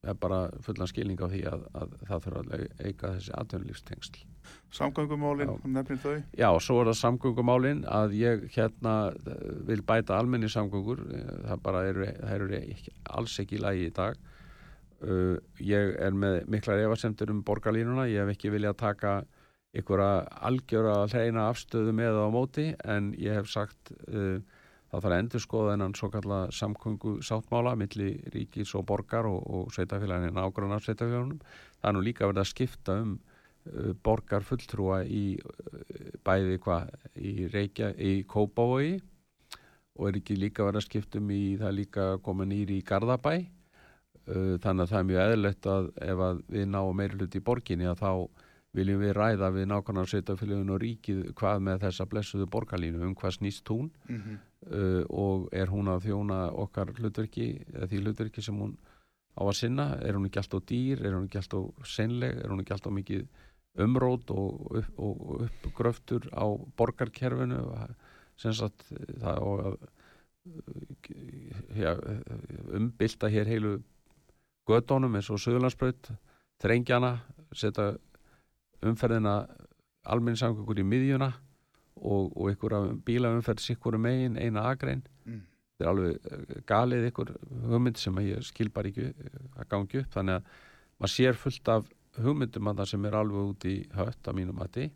er bara fullan skilning á því að, að það þurfa að auka þessi atvinnulífstengsl samgöngumálin, Já. nefnir þau. Já, svo er það samgöngumálin að ég hérna eh, vil bæta almenni samgöngur, eh, það bara eru, það eru ekki, alls ekki í lagi í dag. Uh, ég er með miklar efasemtur um borgarlínuna, ég hef ekki viljað taka einhverja algjöra hreina afstöðu með á móti en ég hef sagt uh, það þarf að endur skoða þennan svo kalla samkvöngu sáttmála milli ríkis og borgar og, og sveitafélagin ágrannar sveitafélagunum. Það er nú líka verið að skipta um uh, borgar fulltrúa í uh, bæði hvað í Reykja, í Kópavogi og er ekki líka verið að skipta um í það líka koma nýri í Garðabæ þannig að það er mjög eðlilegt að ef að við náum meiri hluti í borginni að þá viljum við ræða við nákvæmlega sveitafélagin og ríkið hvað með þessa blessuðu borgarlínu? Um hvað snýst hún? Mm uh, og er hún að þjóna okkar hlutverki eða því hlutverki sem hún á að sinna, er hún ekki alltaf dýr? Er hún ekki alltaf seinleg, er hún ekki alltaf mikið umrót og, upp, og uppgröftur á borgarkerfinu? Sem sagt það og að ja, umbylta hér heilu gödónum eins og Suðurlandsbraut þrengjana setja umferðina almenningssamgöngur í miðjuna og, og einhverja bílaumferð sikkurum megin, eina agrein Mm. þetta er alveg eh, galið einhver hugmynd sem að ég skil bara ekki að gangi upp þannig að maður sér fullt af hugmyndum að það sem er alveg út í hött að mínum mati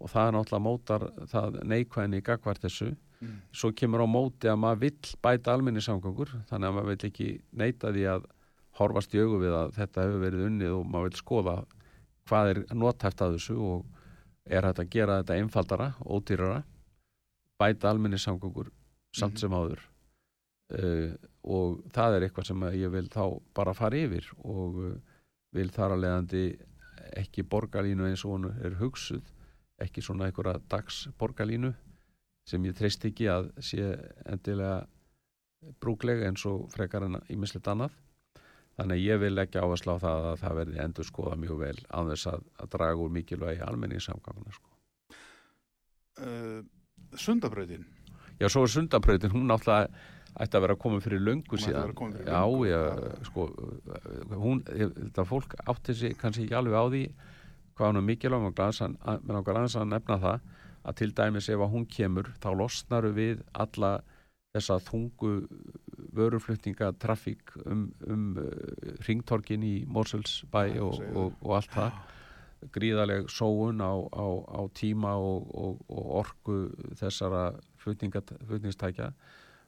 og það er náttúrulega mótar það neikvæðinni í gagvart þessu Mm. svo kemur á móti að maður vill bæta almenningssamgöngur þannig að maður vill ekki neita því að horfast í augu við að þetta hefur verið unnið og maður vill skoða hvað er notæft að þessu og er hægt að gera þetta einfaldara, ódýrara bæta almenningssamgöngur samt Mhm. sem áður uh, og það er eitthvað sem ég vil þá bara fara yfir og uh, vil þar að leiðandi ekki borgarlínu eins og hún er hugsuð ekki svona einhverja dags borgarlínu sem ég treyst ekki að sé endilega brúklega eins og frekar en ímislegt annað þannig að ég vil ekki áherslu á það að það verði endur skoða mjög vel án þess að, að draga úr mikilvægi almenningssamganguna sko. Uh, sundabrautin Já, svo er sundabrautin, hún náttúrulega ætti að vera komin fyrir löngu Hún ætti að síðan. vera komin fyrir Já, löngu, já, það- sko, hún, þetta fólk átti sig kannski ekki alveg á því hvað hún er mikilvæg menn okkar aðeins að nefna það að til dæmis ef að hún kemur þá losnaru við alla þessa þungu vöruflutninga trafík um, um uh, ringtorkin í Mórselsbæ og, segir og, og allt það. Gríðaleg sóun á, á, á tíma og, og, og orku þessara flutningstækja.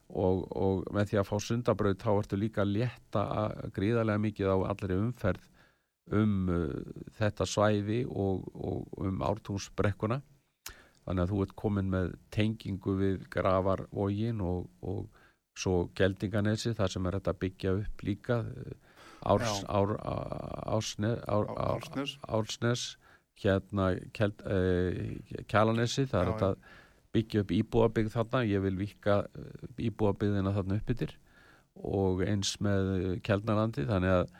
Og, og með því að fá sundabraut þá ertu líka að létta að- gríðarlega mikið á allri umferð um uh, þetta svæði og, og um ártúnsbrekkuna. Þannig að þú ert komin með tengingu við gravarvogin og, og svo geldinganesi þar sem er þetta að byggja upp líka eh, árs, ár, ásne, ár, Á- ár, Álfsnes. Álsnes hérna Kjalanesi það er þetta byggja upp íbúabyggð þarna ég vil vika íbúabyggðina þarna upp yfir og eins með eh, Kjeldnarlandi þannig að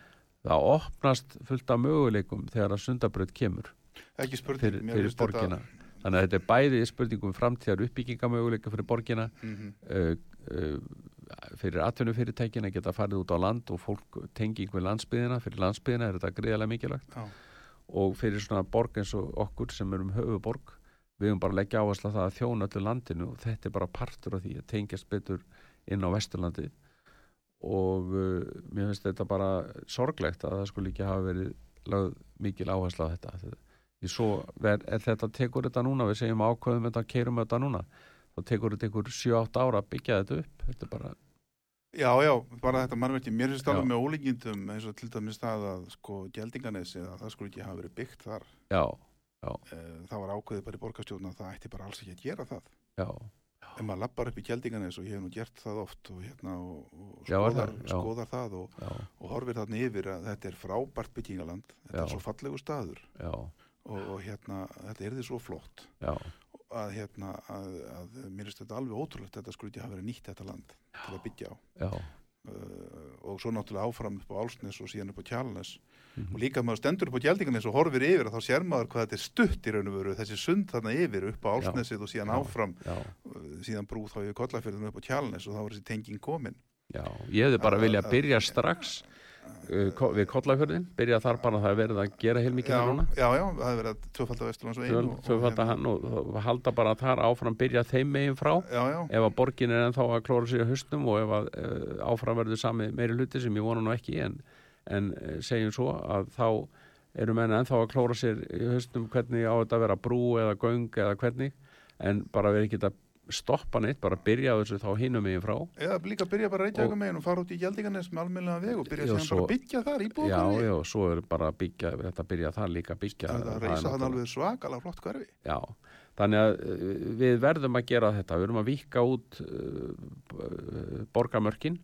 það opnast fullt af möguleikum þegar að sundabraut kemur fyrir, fyrir finnst þetta- borgina þannig að þetta er bæði spurningum framtíðar uppbyggingamöguleika fyrir borgina Mhm. uh, uh, fyrir atvinnufyrirtækin að geta farið út á land og fólk tenging við landsbyðina fyrir landsbyðina er þetta greiðarlega mikilvægt. Já. og fyrir svona borg eins og okkur sem erum höfuborg við höfum bara að leggja áherslu á það að þjóna öllu landinu og þetta er bara partur af því að tengjast betur inn á Vesturlandi. Og uh, mér finnst þetta bara sorglegt að það skulle ekki hafa verið lögð mikil áherslu á þetta. Því svo ver, er þetta tekur þetta núna við segjum ákveðum þetta, keirum þetta núna þá tekur þetta ykkur 7-8 ára að byggja þetta upp. Þetta er bara, Já, já, bara þetta mannverki, mér finnst alveg Já. með ólíkindum eins og til dæmis það að sko Geldinganesi að það skulle ekki hafa verið byggt þar. Já, Eh, það var ákveðið bara í borgarstjórn að það ætti bara alls ekki að gera það. Já. Ef maður lappar upp í Geldinganes og ég hef nú gert það oft og hérna og, og Já, skoðar, það? Já. skoðar það og, já, og horfir þarna yfir að þetta er frábært byggingaland. Þetta Já. er svo fallegu staður. Já, og, og hérna þetta er því svo flott. Já, að hérna að, að mér finnst þetta alveg ótrúlegt að þetta ekki hafa verið nýtt þetta land til að byggja á. Já, uh, og svo náttúrulega áfram upp á Álsnes og síðan upp á Kjalnes Mhm. og líka maður stendur upp á Gjaldinganes og horfir yfir þá sér maður hvað þetta er stutt í raun og veru þessi sund þarna yfir upp á Álsnesið og síðan Já. áfram. Já, uh, síðan brú þá yfir Kollafjörðinu upp á Kjalnes og þá var þessi tenging komin. Já ég hefði bara Að- viljað að- byrja strax við Kollafjörðin, byrja þar bara það er verið að gera heilmikið já, já, já, það hefur verið að tvöfalda Vesturlandsvegin og- og tvöfalda hérna- hann og og halda bara þar áfram byrja þeim megin frá. Já, já, ef að borgin er ennþá að klóra sér í haustum og ef að uh, áfram verður sami meiri hluti sem ég vona nú ekki en, en uh, segjum svo að þá eru menn ennþá að klóra sér í haustum hvernig á þetta að vera brú eða göng eða hvernig en bara verið ekki að stoppa neitt, bara byrja á þessu þá hinum megin frá. Eða líka byrja bara Og- okkur megin og fara út í Gjaldinganes með almennilega veg og byrja Já, svo- bara byggja þar Já, íbúðum já, svo er bara byggja þetta byrja þar líka byggja. Það það reysa hann alveg svakalega flott hverfi. Já, þannig að uh, við verðum að gera þetta, við verðum að vika út uh, borgamörkin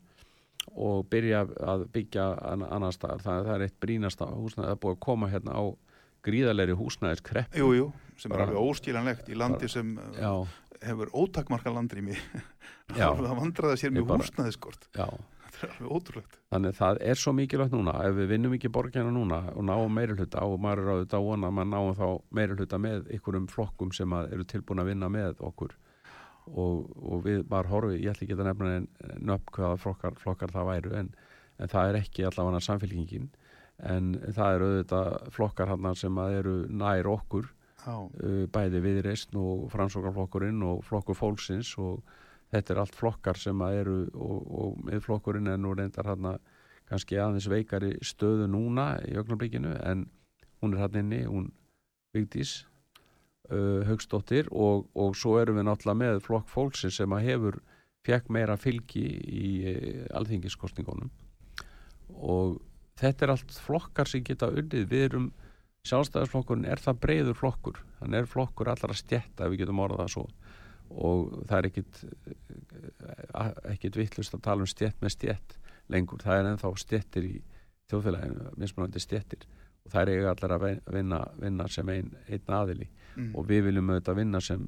og byrja að byggja an annar staðar, þannig að það er eitt brínasta húsnæði að búið að koma hérna á gríðalegri húsnæðiskrepp jú, jú, sem Bara- er alveg óskýlanlegt í landi bara- sem uh, Já, hefur ótakmarka landrými. Það vandraði sér húsnæðiskort. Já, þetta er alveg ótrúlegt. Þannig að það er svo mikilvægt núna ef við vinnum ekki borgarna núna og náum meiri hluta og maður er á þetta vona að maður náum þá meiri hluta með einhverjum flokkum sem eru tilbúin að vinna með okkur. Og, og við bara horfi, ég ætla ekki að nefna en nöfn hvaða flokkar, flokkar það væru en, en það er ekki allavega samfélkingin en það eru auðvitað flokkar sem eru nær okkur uh, bæði viðreistn og framsókarflokkurinn og flokkur fólksins og þetta er allt flokkar sem að eru og, og miðflokkurinn er nú reyndar hann kannski aðeins veikari stöðu núna í ögnablikinu en hún er hann inni, hún Vigdís uh, Haugsdóttir og, og svo erum við náttúrulega með flokk fólksins sem að hefur fekk meira fylgi í uh, alþingiskostningunum og þetta er allt flokkar sem geta unnið, við erum sjálfstæðisflokkurinn er það breyður flokkur. Hann er flokkur allra stjætta ef við getum orðað það svo. Og það er ekkit eh, ekkit vittlust að tala um stjætt með stjætt lengur, það er ennþá stjættir í þjóðfélaginu, mismunandi stjættir og það er eiga allar að vinna, vinna sem ein, einn aðili. Mm. og við viljum auðvitað vinna sem,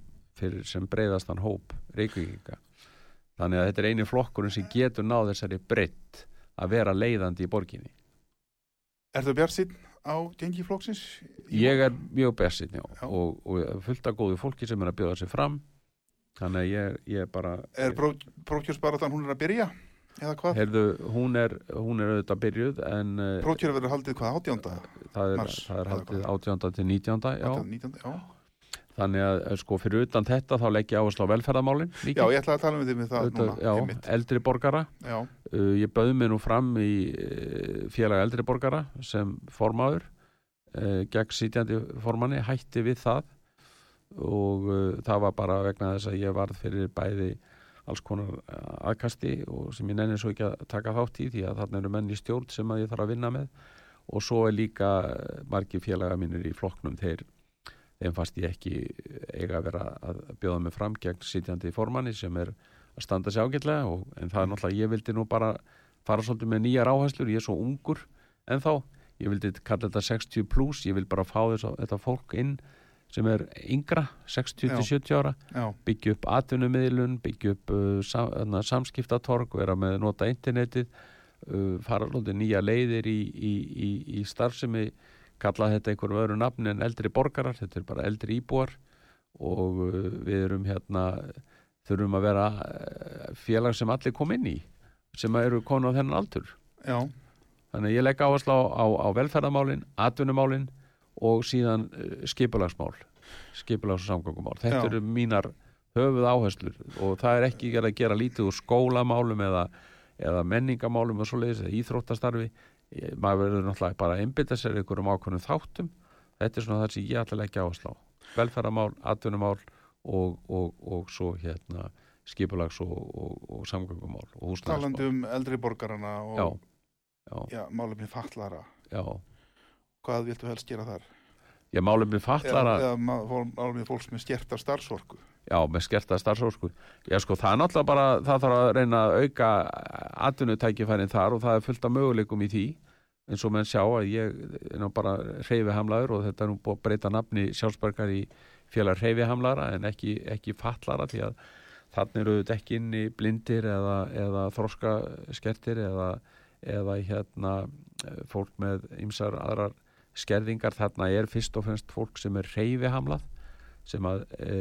sem breyðastan hóp reykvíkinga. Þannig að þetta er eini flokkurinn sem getur náð þessari breytt að vera leiðandi í borginni. Er það bjart sín á gengi flokksins? Ég er mjög besinn, já, Já. Og, og fullt af góðu fólki sem er að bjóða sig fram þannig að ég, ég bara Er prókjörsbaratan hún er að byrja? Eða hvað? heyrðu, hún er, hún er auðvitað byrjuð en uh, Prókjör verður haldið hvað, átjánda? það er, mars, það er haldið hvað? 18. til 19. Já, 19, já. Þannig að eh, sko fyrir utan þetta þá legg ég áherslu á velferðamálin já, ég ætla að tala með þig með það Auðvitað, núna já, einmitt. eldri borgara. Já, uh, ég bauð mig nú fram í uh, félag eldri borgara sem formaður uh, gegn sítjandi formanni, hætti við það. Og uh, það var bara vegna þess að ég varð fyrir bæði alls konar aðkasti og sem ég nenni svo ekki að taka þátt í því að þarna eru menn í stjórn sem að ég þarf að vinna með. Og svo er líka margir félaga mínir í flokknum þeir þeim fannst ég ekki eiga að vera að bjóða mig fram gegn sitjandi formanni sem er að standa sig ágætlega og, en það er náttúrulega, ég vildi nú bara fara svolítið með nýjar áherslur, ég er svo ungur en þá, ég vildi kalla þetta 60 plus, ég vil bara fá þess að þetta fólk inn sem er yngra 60 Já. til 70 ára já, byggja upp atvinnumiðlun, byggja upp uh, sam, þarna, samskiptatorg, vera með nota internetið, uh, fara svolítið nýja leiðir í, í, í, í starfsemi, kalla þetta einhverjum öðru nafni en eldri borgarar, þetta er bara eldri íbúar og uh, við erum hérna, þurfum að vera uh, félag sem allir kom inn í, sem eru konu á þennan aldur. já, Þannig að ég legg áherslu á, á, á velferðamálin, atvinnumálin og síðan uh, skipulagsmál, skipulags- og samgöngumál. Þetta Já. eru mínar höfuð áherslur og það er ekki að gera lítið úr skólamálum eða, eða menningamálum og svoleiðis eða íþróttastarfi. Maður verður náttúrulega bara að einbytta sér einhverjum ákvörnum þáttum. Þetta er svona það sem ég ætla að leggja áherslu á. Velferðamál, atvinnumál og, og, og svo hérna skipulags- og, og, og samgöngumál og húsnæðismál. talandi um eldri borgarana og Já, já, já, málefni fallara já. hvað viltu helst gera þar? Við Eða, fallara, eða fól- málefni fólks með stjerta starfsorku já, með skerta starfsósku. Já, sko, það er náttúrulega bara, það þarf að reyna að auka atvinnutækifærin þar og það er fullt af möguleikum í því, eins og menn sjá að ég er nú bara hreyfihamlaður og þetta er nú búið að breyta nafni sjálfsbergar í félag hreyfihamlara en ekki, ekki fallara því að þannig eru þetta ekki inn í blindir eða, eða þroska skertir eða, eða hérna fólk með ymsar aðrar skerðingar. Þarna er fyrst og fremst fólk sem er hreyfihamlað sem að e,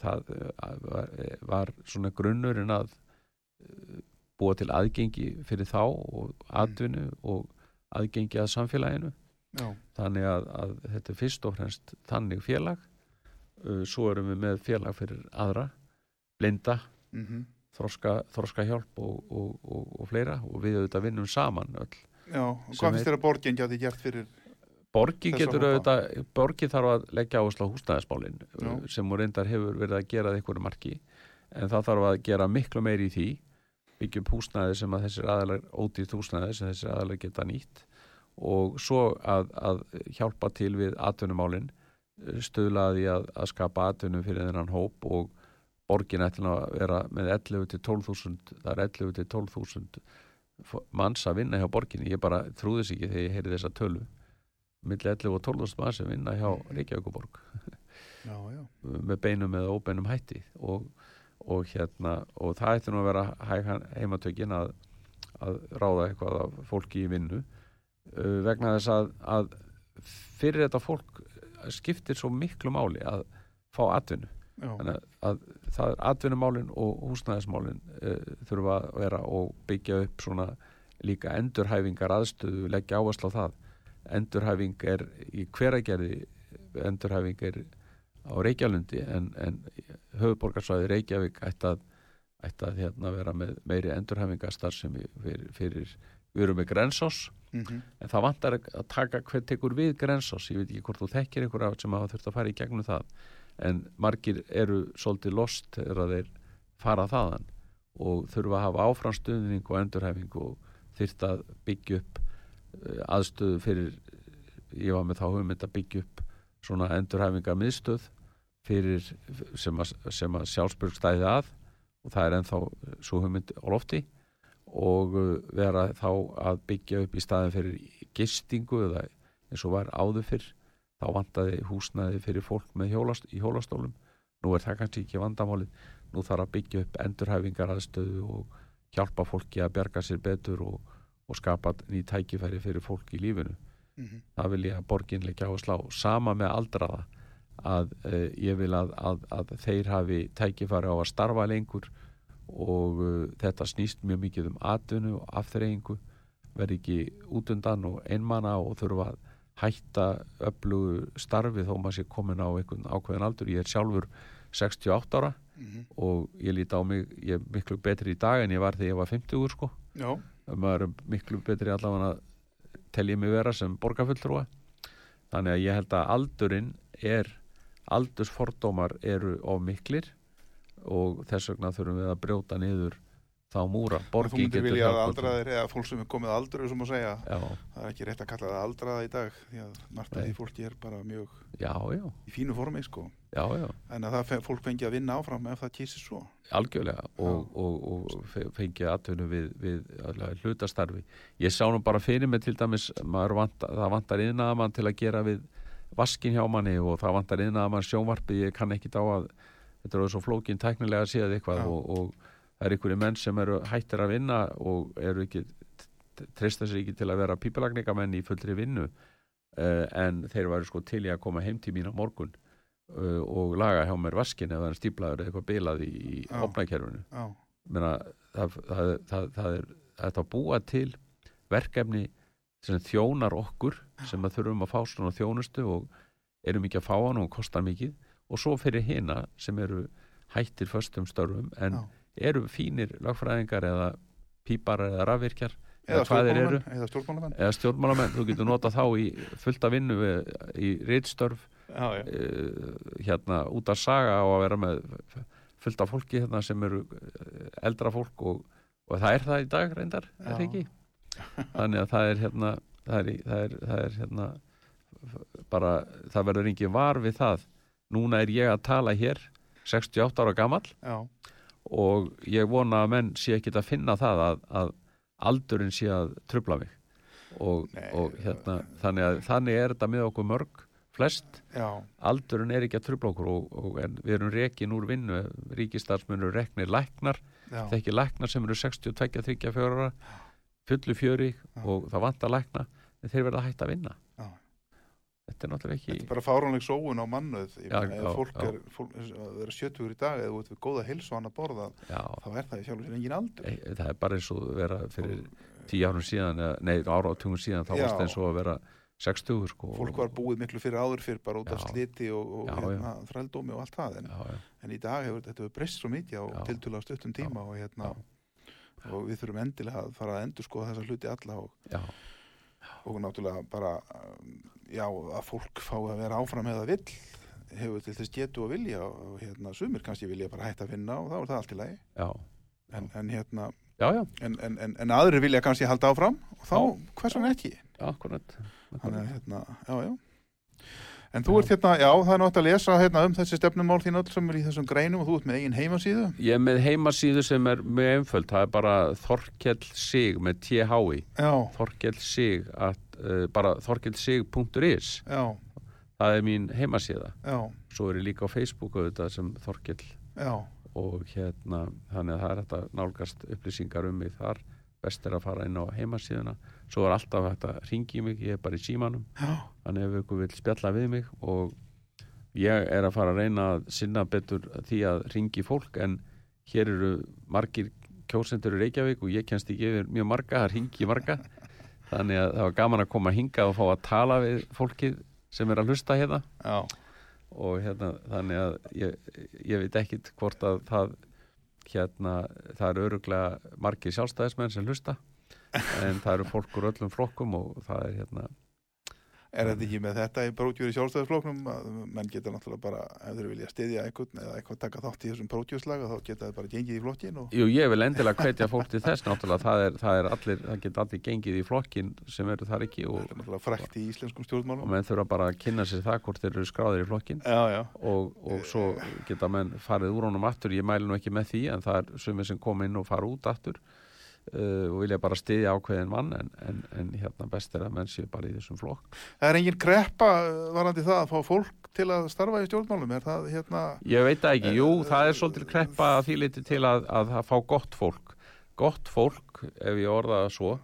það e, var, e, var svona grunnurinn að e, búa til aðgengi fyrir þá og atvinnu og aðgengi að samfélaginu. Já, þannig að, að þetta er fyrst og fremst þannig félag. Svo erum við með félag fyrir aðra blinda, mm þroska, þroska hjálp og, og, og, og fleira. Og við auðvitað vinnum saman öll já. og hvað finnst þér að borgin gæti gert fyrir Þessa getur auðvitað, borgin þarf að leggja áherslu á húsnæðismálin Já. sem hún reyndar hefur verið að gera einhverju marki en það þarf að gera miklu meiri í því. Byggja upp húsnæði sem að þessir aðalar ódýrt húsnæði sem þessir aðalar geta nýtt og svo að, að hjálpa til við atvinnumálin stöðlaði að, að skapa atvinnum fyrir þennan hóp og borgin ætlum að vera með 11 til 12.000 það er 11 til 12.000 f- manns að vinna hjá borginni. Ég bara trúðis ekki þegar ég heyri þessa tölu milli 11 og 12.000 manns sem vinna hjá Reykjavíkuborg já, já, með beinum eða óbeinum hætti. Og, og hérna og það ætti nú að vera heimatökin að, að ráða eitthvað af fólki í vinnu. Uh, vegna þess að, að fyrir þetta fólk skiptir svo miklu máli að fá atvinnu. Já, þannig að, að það er atvinnumálin og húsnæðismálin uh, þurfa að vera og byggja upp svona líka endurhæfingar aðstöðu, leggja áherslu á það endurhæfing er í hveragerði endurhæfing er á Reykjalundi en, en höfuborgarsvæði Reykjavík ætti að, ætti að hérna, vera með meiri endurhæfingastar sem fyrir, fyrir við erum með Grensós mm en það vantar að taka hver tekur við Grensós, ég veit ekki hvort þú þekkir einhverja sem hafa þurft að fara í gegnum það. En margir eru svolítið lost þegar að þeir fara þaðan og þurfa að hafa áframstuðning og endurhæfing og þyrft að byggja upp aðstöðu fyrir ég var með þá hugmynd að byggja upp svona endurhæfingar miðstöð fyrir sem að, að sjálfsbyrg stæði að og það er ennþá svo hugmynd á lofti og uh, vera þá að byggja upp í staðin fyrir gistingu eða eins og var áður fyrr. Þá vantaði húsnaði fyrir fólk með hjólast, í hjólastólum. Nú er það kannski ekki vandamálið. Nú þarf að byggja upp endurhæfingar aðstöðu og hjálpa fólki að bjarga sér betur og, og skapa ný tækifæri fyrir fólk í lífinu Mhm. það vil ég að borgin leggja á að slá sama með aldraða að uh, ég vil að, að, að þeir hafi tækifæri á að starfa lengur og uh, þetta snýst mjög mikið um atvinnu og afþreyingu verði ekki útundan og einmana og þurfa að hætta öflugu starfi þó maður sé komin á einhvern ákveðin aldur ég er sjálfur 68 ára Mhm. og ég líti á mig ég er miklu betri í dag en ég var þegar ég var 50 sko Já, maður er miklu betri allavega að telja mig vera sem borgarfulltrúa. Þannig að ég held að aldurinn er aldursfordómar eru of miklir og þess vegna þurfum við að brjóta niður þá múra en þú myndir vilja að aldraðir eða fólk sem er komið aldru sem að segja, já, það er ekki rétt að kalla það aldraða í dag því að Nei. því fólki er bara mjög já, já, í fínu formi sko. Já, já. En að það fólk fengi að vinna áfram ef það kýsir svo. Algjörlega og, og, og fe- fengið atvinnu við, við hlutastarfi. Ég sá nú bara fyrir mig til dæmis vant, það vantar yðnaðamann til að gera við vaskin hjá manni og það vantar yðnaðamann sjónvarpi ég kann ekki á að þetta er svo flókin tæknilega að séð eitthvað og, og það er einhverju menn sem eru hættir að vinna og eru ekki treysta sér ekki til að vera pípalagningamenn í fullri vinnu uh, en þeir væru sko til í að koma heim til mín á morgun uh, og laga hjá mér vaskin er stíplaður eða eitthvað bilað í, í Meina, það, það, það, það er þetta að búa til verkefni sem þjónar okkur sem að þurfum að fá svona þjónustu og erum ekki að fá hann og kostar mikið. Og svo fyrir hina sem eru hættir föstum störfum en Já. Eru fínir lagfræðingar eða pípar eða rafvirkjar eða eða stjórnmálamenn eða stjórnmálamenn, þú getur nota þá í fullta vinnu við, í reitstörf Já, já, uh, hérna út að saga og að vera með fullt af fólki hérna sem eru eh, eldra fólk og, og það er það í dag reyndar, er það Já. ekki? Þannig að það er hérna það er, það er, það er hérna bara, það verður engin var við það. Núna er ég að tala hér 68 ára gamall. Já, og ég vona að menn sé ekki að finna það að, að aldurinn sé að trubla mig. Og, Nei, og hérna þannig, að, þannig er þetta með okkur mörg flest. Já, aldurinn er ekki að trubla okkur og, og við erum rekin úr vinnu. Ríkistarsmunur reknir læknar já, þekki læknar sem eru 62, 34 ára fullu fjöri og það vantar lækna en þeir verða hægt að vinna. Þetta er náttúrulega þetta ekki er bara fáránleg sóun á mannuð já, fólk já. er, fólk, vera 70 í dag eða þú ert við góða heilsu hann að borða já, þá er það í sjálf og sér engin aldur. E, það er bara eins og vera fyrir tíu árum síðan nei, ára átungum síðan þá Já. varst eins og að vera 60 sko, fólk var búið miklu fyrir áður fyrir bara út af sliti og, og hérna, þrældómi og allt það en, en í dag hefur þetta breyst svo mikið á Já. tiltölu á stuttum tíma og, hérna, og við þurfum endilega að fara að endur skoða þessa hluti alla og, náttúrulega bara já, að fólk fái að vera áfram eða vill hefur til þess getu og vilja og hérna, sumir kannski vilja bara hætta að vinna og þá er það allt í lagi. Já, en, en, hérna, já, já, en, en, en, en aðrir vilja kannski halda áfram og þá, Já. hvers vegna ekki? Akkurat. Þannig að hérna, já, já. En þú ert hérna, já, það er nátt að lesa hérna, um þessi stefnumál þín öll sem er í þessum greinum og þú ert með eigin heimasíðu. Ég er með heimasíðu sem er mjög einföld, það er bara Þorkell Sig með THI, Já, Þorkell Sig, at, bara þorkellsig.is, já, það er mín heimasíða. já, Svo er ég líka á Facebook auðvitað sem Þorkell. Já. Og hérna, þannig að það er þetta nálgast upplýsingar um mig þar, best er að fara inn á heimasíðuna. Svo er alltaf að ringi mig, ég er bara í símanum, Já, þannig ef ykkur vil spjalla við mig og ég er að fara að reyna að sinna betur því að ringi fólk en hér eru margir kjósendur í Reykjavík og ég kennst ekki yfir mjög marga, það ringi marga þannig að það var gaman að koma hingað og fá að tala við fólkið sem er að hlusta hérna. Já, og hérna þannig að ég, ég veit ekkit hvort að það hérna, það eru öruglega margir sjálfstæðismenn sem hlusta en það eru fólk úr öllum flokkum og það er hérna er þetta ekki með þetta í prótjúri sjálfstæðisfloknum að menn geta náttúrulega bara, ef þeir vilja styðja einhvern eða eitthvað taka þátt í þessum prótjúrslaga þá geta þeir bara gengið í flokkin og Jú, ég vil endilega hvetja fólk til þess náttúrulega, það er, það er allir, það geta allir gengið í flokkin sem eru þar ekki það og, er náttúrulega frækt í íslenskum og stjórnmálum menn þurfa bara að kynna sér það hvort þeir eru skráðir í flokkin Já, já, og, og svo geta menn farið úr honum aftur, ég mæli nú ekki með því uh, og vilja bara stiðja ákveðin mann en, en, en hérna best er að menn séu bara í þessum flokk. Það er engin kreppa varandi það að fá fólk til að starfa í stjórnmálum er það hérna Ég veit það ekki, jú, það er svolítið kreppa að því liti til að, að fá gott fólk. Gott fólk, ef ég orða það svo.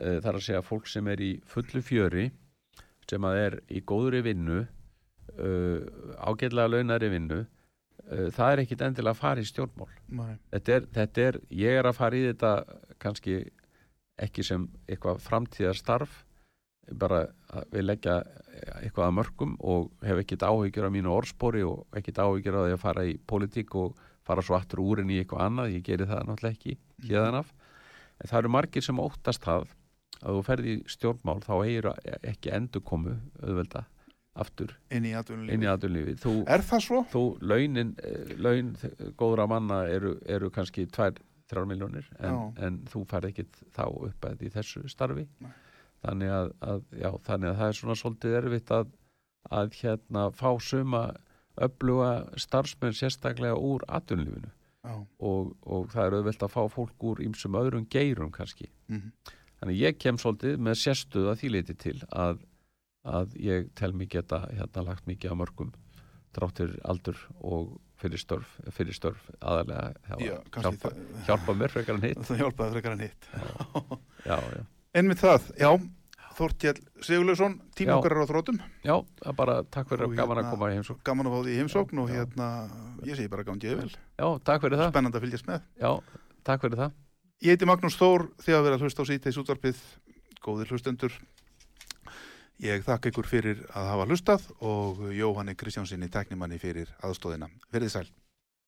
Uh, þar að segja fólk sem er í fullu fjöri sem að er í góðri vinnu uh, ágætlega launari vinnu það er ekkit endilega að fara í stjórnmál. Þetta er, þetta er, ég er að fara í þetta kannski ekki sem eitthvað framtíðarstarf bara við leggja eitthvað að mörgum og hef ekkit áhyggjur af mínu orðspori og ekkit áhyggjur af því að fara í pólitík og fara svo aftur úr inn í eitthvað annað, ég geri það náttúrulega ekki hérðan af, en það eru margir sem óttast það að þú ferði í stjórnmál þá eigir ekki endur komu auðvelda aftur inn í aðunlífi Er það svo? þú launin, eh, laun góðra manna eru, eru kannski 2-3 miljónir en, en þú færð ekkit þá upp að í þessu starfi. Þannig að, að, já, þannig að það er svona svolítið erfitt að, að hérna fá suma öfluga starfsmenn sérstaklega úr aðunlífinu og, og það er auðvelt að fá fólk úr ýmsum öðrum geirum kannski. Mhm. Þannig ég kem svolítið með sérstuð að því leiti til að, að ég tel mig geta hérna lagt mikið á mörgum dráttir aldur og fyrir störf, fyrir störf aðalega Já, hjálpa, hjálpa, hjálpa mér frekar en hitt. Það hjálpaði frekar en hitt. Já, Einmitt það, já Þortjell Sigurleusson, tíma okkar er á þrótum já, bara takk fyrir að gaman hérna- að koma í heimsókn. gaman að fá því í heimsókn og hérna, ég segi bara gangið vel. Já, takk fyrir það, spennandi að fylgjast með. Já, takk fyrir það. Ég heiti Magnús Þór, þið að vera að hlusta á síðteis útvarpið, góðir hlustendur. Ég þakka ykkur fyrir að hafa hlustað og Jóhanni Kristjánsinni teknimanni fyrir aðstóðina. Verðið sæl.